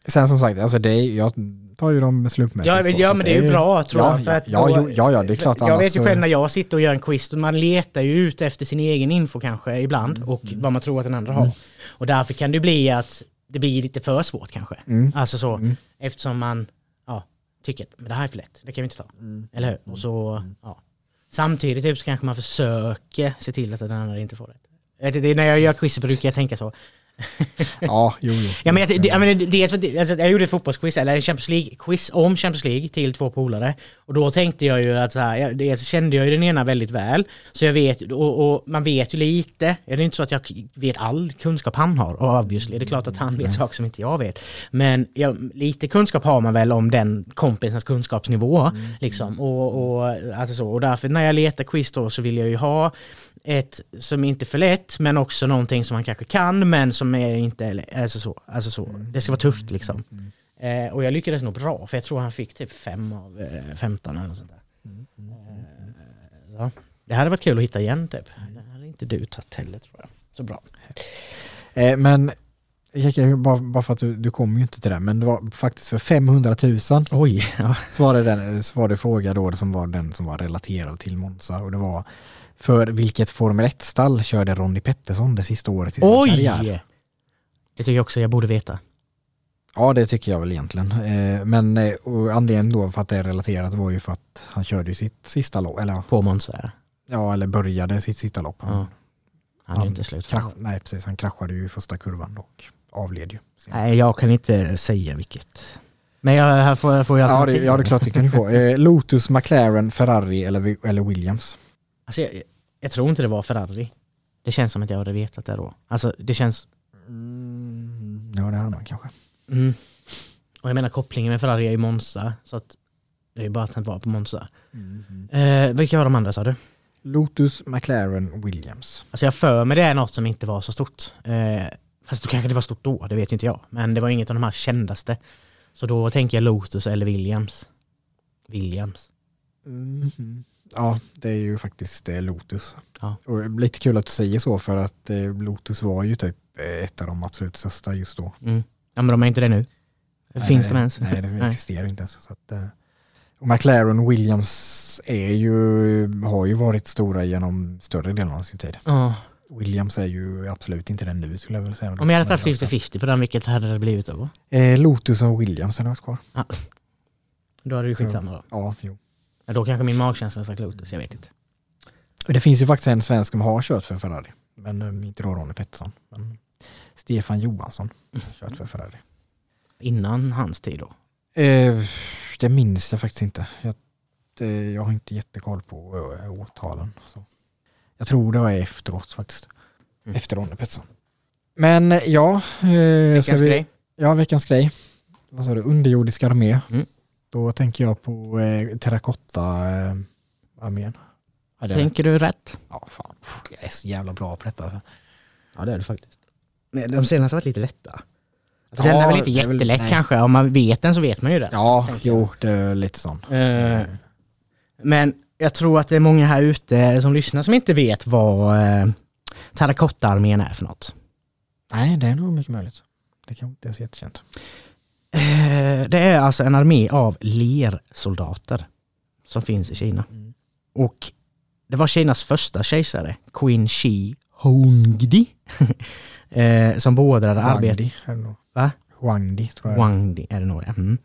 Sen som sagt, alltså det är, jag tar ju dem slumpmässigt. Ja, men, så, ja, så men det är ju bra tror ja, jag. För att ja, då- ja, ja, det är klart. Jag vet ju själv när jag sitter och gör en quiz, man letar ju ut efter sin egen info kanske ibland Mm, och vad man tror att den andra har. Och därför kan det bli att det blir lite för svårt kanske. Mm. Alltså så, Mm. eftersom man ja, tycker att men det här är för lätt, det kan vi inte ta. Mm. Eller hur? Och så, ja. Samtidigt typ, så kanske man försöker se till att den andra inte får rätt. Det är När jag gör quiz brukar jag tänka så. Ja, jo, jo. Ja, men jag, det, jag, menar, det, alltså, jag gjorde ett fotbollsquiz, eller Champions League-quiz om Champions League till två polare. Och då tänkte jag ju att så här, jag, dels kände jag ju den ena väldigt väl. Så jag vet, och, och man vet ju lite. Det är inte så att jag vet all kunskap han har, och obviously. Det är klart att han vet saker som inte jag vet. Men ja, lite kunskap har man väl om den kompisens kunskapsnivå. Liksom. Och, och, alltså så. och därför när jag letar quiz då så vill jag ju ha ett som inte är för lätt men också någonting som man kanske kan men som är inte, alltså så, alltså så. det ska vara tufft liksom. Eh, och jag lyckades nog bra för jag tror han fick typ fem av eh, 15 eller sånt där. Eh, så. Det hade varit kul att hitta igen typ. Det hade inte du tagit heller tror jag. Så bra. Eh, men bara, bara för att du, du kommer ju inte till det, men det var faktiskt för 500 000 Oj, ja. så var det, den, så var det fråga då som var den som var relaterad till Monza och det var för vilket Formel 1-stall körde Ronnie Pettersson det sista året i sin karriär? Oj! Det tycker jag också jag borde veta. Ja, det tycker jag väl egentligen. Eh, men eh, anledningen då för att det är relaterat var ju för att han körde ju sitt sista lopp, eller, På Monza. ja, eller började sitt sista lopp. Han, Ja. Han är Han ju inte slut. krasch, nej, precis, han kraschade ju i första kurvan och avled ju. Nej, jag kan inte säga vilket. Men jag här får, jag får ju Ja, det, alternativ. ja, det är klart det kan du få. Eh, Lotus, McLaren, Ferrari eller, eller Williams. Alltså, jag, jag tror inte det var Ferrari. Det känns som att jag hade vetat det då. Alltså det känns... Mm, ja, det hade man kanske. Mm. Och jag menar kopplingen med Ferrari är ju Monza. Så att det är ju bara att han var på Monza. Eh, vilka var de andra sa du? Lotus, McLaren, Williams. Alltså jag för mig det är något som inte var så stort. Eh, fast då kanske det var stort då, det vet inte jag. Men det var inget av de här kändaste. Så då tänker jag Lotus eller Williams. Williams. Ja, det är ju faktiskt eh, Lotus. Ja. Och lite kul att du säger så för att eh, Lotus var ju typ eh, ett av de absolut största just då. Mm. Ja men de är inte det nu. Finns de ens? Nej, det existerar inte ens. Så att, och McLaren och Williams är ju, har ju varit stora genom större delen av sin tid. Ja. Williams är ju absolut inte den nu skulle jag vilja säga. Om jag hade tagit 50-50 på den, vilket hade det blivit då? Eh, Lotus och Williams hade varit kvar. Då hade Så- skitsamma då. Ja, jo. Ja, då kanske min magkänsla hade sagt Lotus, jag vet inte. Det finns ju faktiskt en svensk som har kört för Ferrari. Men eh, inte då Ronny Pettersson. Men Stefan Johansson har kört för Ferrari. Innan hans tid då. Eh, det minns jag faktiskt inte. Jag, det, jag har inte jättekoll på eh, årtalen. Så. Jag tror det var efteråt faktiskt. Mm. Efter Ronny Pettersson. Men ja. Eh, Veckans vi, grej. Ja, veckans grej. Vad sa du? Underjordisk armé. Mm. Då tänker jag på eh, terrakotta-armén. ja, är rätt. Tänker du rätt? ja, fan. Jag är så jävla bra på detta. Alltså. Ja det är det faktiskt. Men de senaste har varit lite lätta. Alltså, Ja, den är väl inte väl- jättelätt nej. kanske, om man vet den så vet man ju det. Ja, jo, det är lite sån. Eh, men jag tror att det är många här ute som lyssnar som inte vet vad eh, terrakottaarmén är för något. Nej, det är nog mycket möjligt. Det kanske inte är så jättekänt. Eh, det är alltså en armé av lersoldater som finns i Kina. Och det var Kinas första kejsare, Qin Shi Huangdi, eh, som beordrade arbetet... Huangdi. Va? Huangdi tror jag. Wangdi är det nog ja. mm.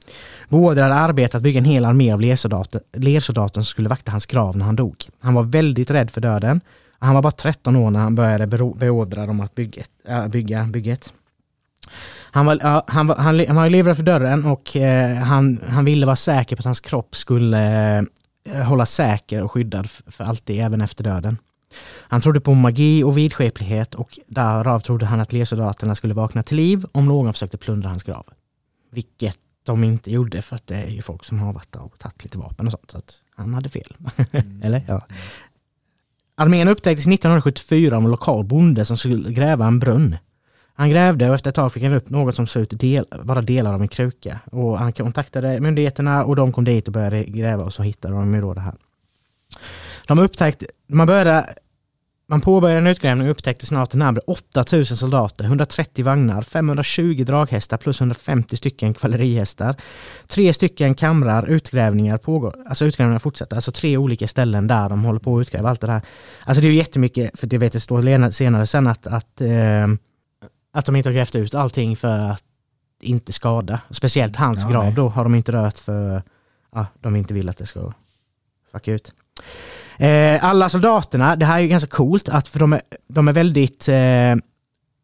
Beordrade arbetet att bygga en hel armé av lersoldater, lersoldater som skulle vakta hans grav när han dog. Han var väldigt rädd för döden. Han var bara 13 år när han började beordra dem att bygga, äh, bygga bygget. Han var, ja, han, var, han, han var livrädd för dörren och eh, han, han ville vara säker på att hans kropp skulle eh, hållas säker och skyddad för, alltid, även efter döden. Han trodde på magi och vidskeplighet och därav trodde han att lersoldaterna skulle vakna till liv om någon försökte plundra hans grav. Vilket de inte gjorde för att det är ju folk som har varit där och tagit lite vapen och sånt. Så att han hade fel. Eller? Ja. Armén upptäcktes 1974 av en lokal bonde som skulle gräva en brunn. Han grävde och efter ett tag fick han upp något som såg ut del, vara delar av en kruka. Och han kontaktade myndigheterna och de kom dit och började gräva och så hittade de ju då det här. De upptäckte, man började man påbörjade en utgrävning och upptäckte snart närmare 8000 soldater, 130 vagnar, 520 draghästar plus 150 stycken kavallerihästar. Tre stycken kamrar, utgrävningar pågår. Alltså utgrävningar fortsätter. Alltså tre olika ställen där de håller på att utgräva allt det här. Alltså det är ju jättemycket, för det vet jag står senare sen att, att, eh, att de inte har grävt ut allting för att inte skada. Speciellt hans ja, grav nej. då har de inte rört för ja, de inte vill att det ska fucka ut. Eh, alla soldaterna, det här är ju ganska coolt, att för de är, de är väldigt eh,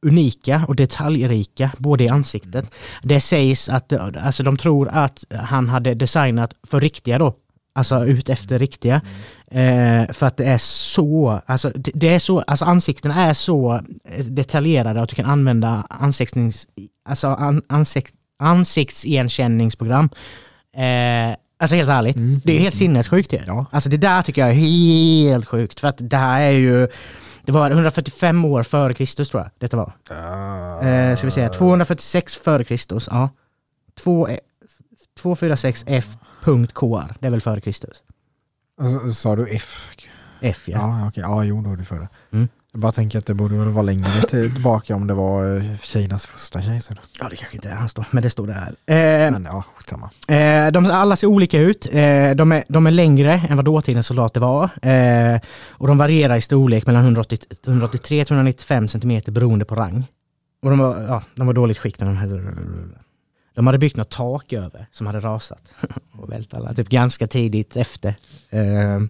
unika och detaljrika, både i ansiktet. Det sägs att alltså, de tror att han hade designat för riktiga då, alltså ut efter riktiga. Eh, för att det är så, alltså, det är så, alltså ansiktena är så detaljerade att du kan använda ansiktnings, alltså an, ansikt, ansiktsigenkänningsprogram eh, Alltså helt ärligt, mm. det är helt sinnessjukt ju. Ja. Alltså det där tycker jag är helt sjukt. För att det här är ju, det var 145 år före Kristus tror jag detta var. Uh. Eh, ska vi säga 246 före Kristus, ja. 246 F.KR, det är väl före Kristus. Alltså, sa du F? F ja. Ja, okej. ja jo, då är det före. Mm. Jag bara tänker att det borde vara längre tillbaka om det var eh, Kinas första kejsare. Ja, det kanske inte är hans då, men det står där. Eh, men ja, skitsamma. Eh, de alla ser olika ut. Eh, de, är, de är längre än vad dåtidens soldater var. Eh, och de varierar i storlek mellan 183 195 cm beroende på rang. Och de var, ja, de var dåligt skick när de hade... De hade byggt något tak över som hade rasat och vält alla, typ ganska tidigt efter. Eh,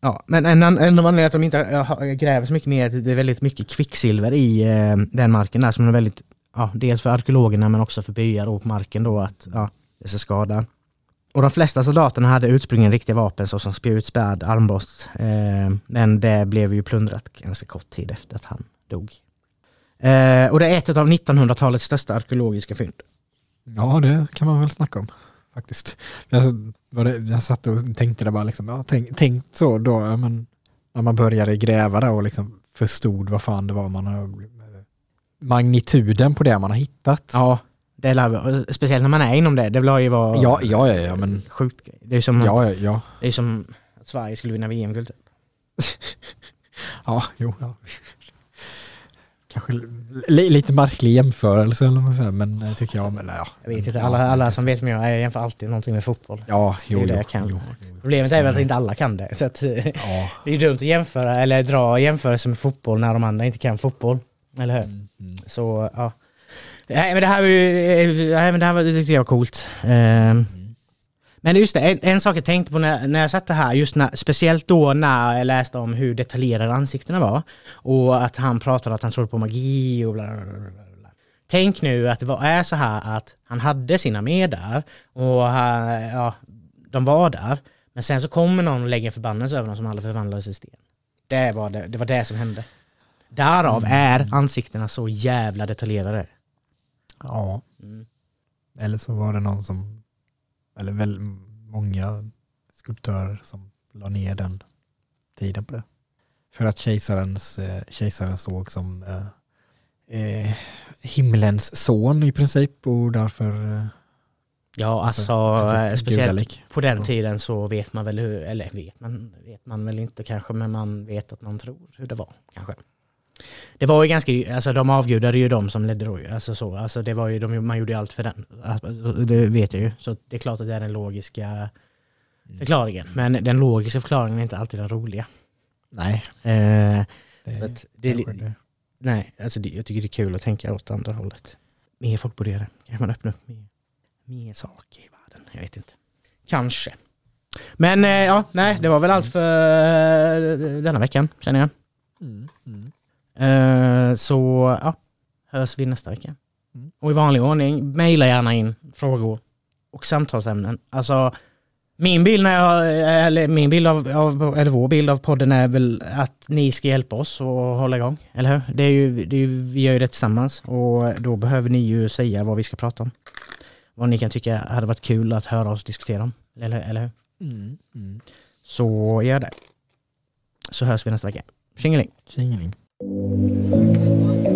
ja, men en, en, en av anledningarna att de inte eh, gräver så mycket mer är att det är väldigt mycket kvicksilver i eh, den marken där som är väldigt, ja, dels för arkeologerna men också för byar och på marken då att ja, det ska skada. Och de flesta soldaterna hade ursprungligen riktiga vapen såsom spjut, svärd, armborst. Eh, men det blev ju plundrat ganska kort tid efter att han dog. Eh, och det är ett av 1900-talets största arkeologiska fynd. Ja, det kan man väl snacka om faktiskt. Jag, det, jag satt och tänkte det bara liksom, ja, tänk, tänk så då, ja, men, när man började gräva där och liksom förstod vad fan det var man har, magnituden på det man har hittat. Ja, det lär, speciellt när man är inom det, det lär ju vara ja, ja, ja, ja, men, sjukt Det är som, ja, ja, ja. Det är som att Sverige skulle vinna VM-guld. Typ. ja, jo. Ja kanske lite märklig jämförelse eller vad säger, men eh, tycker jag. Men, ja. Jag vet inte, alla, alla som vet mig, jag jämför alltid någonting med fotboll. Ja, jo, det är det jag kan. Jo, jo, Problemet är väl att inte alla kan det. Så att, ja. Det är dumt att jämföra eller dra jämförelser med fotboll när de andra inte kan fotboll. Eller hur? Mm, mm. Så ja. Nej men det här var ju, nej, men det här var, det tyckte jag var coolt. Um, men just det, en, en, sak jag tänkte på när, när jag satt det här, just när, speciellt då när jag läste om hur detaljerade ansiktena var och att han pratade att han trodde på magi och bla bla bla. bla. Tänk nu att det var, är så här att han hade sina med där och ja, de var där. Men sen så kommer någon och lägger en förbannelse över dem som alla förvandlades i sten. Det var det, det var det som hände. Därav mm. är ansiktena så jävla detaljerade. Ja. Mm. Eller så var det någon som eller väl många skulptörer som la ner den tiden på det. För att kejsarens, eh, kejsaren såg som eh, eh, himlens son i princip och därför eh, Ja, alltså, alltså speciellt gudalik. på den tiden så vet man väl hur, eller vet man, vet man väl inte kanske, men man vet att man tror hur det var kanske. Det var ju ganska, alltså de avgudade ju de som ledde då alltså så, alltså det var ju, de, man gjorde ju allt för den. Alltså, det vet jag ju, så det är klart att det är den logiska mm. förklaringen. Men den logiska förklaringen är inte alltid den roliga. Nej. Eh, det, så att det, det. Nej, alltså det, jag tycker det är kul att tänka åt andra hållet. Mer folk borde göra det. Kanske man öppnar upp mer, mer saker i världen. Jag vet inte. Kanske. Men eh, ja, nej, det var väl allt för eh, denna veckan, känner jag. Mm. Mm. Eh, så ja, hörs vi nästa vecka. Mm. Och i vanlig ordning, mejla gärna in frågor och samtalsämnen. Alltså, min bild, när jag, eller min bild av, av, eller vår bild av podden är väl att ni ska hjälpa oss att hålla igång, eller hur? Det är ju, det är ju, vi gör ju det tillsammans och då behöver ni ju säga vad vi ska prata om. Vad ni kan tycka hade varit kul att höra oss diskutera om, eller, eller hur? Mm. Mm. Så gör det. Så hörs vi nästa vecka. Tjingeling! Tjingeling. Thank you.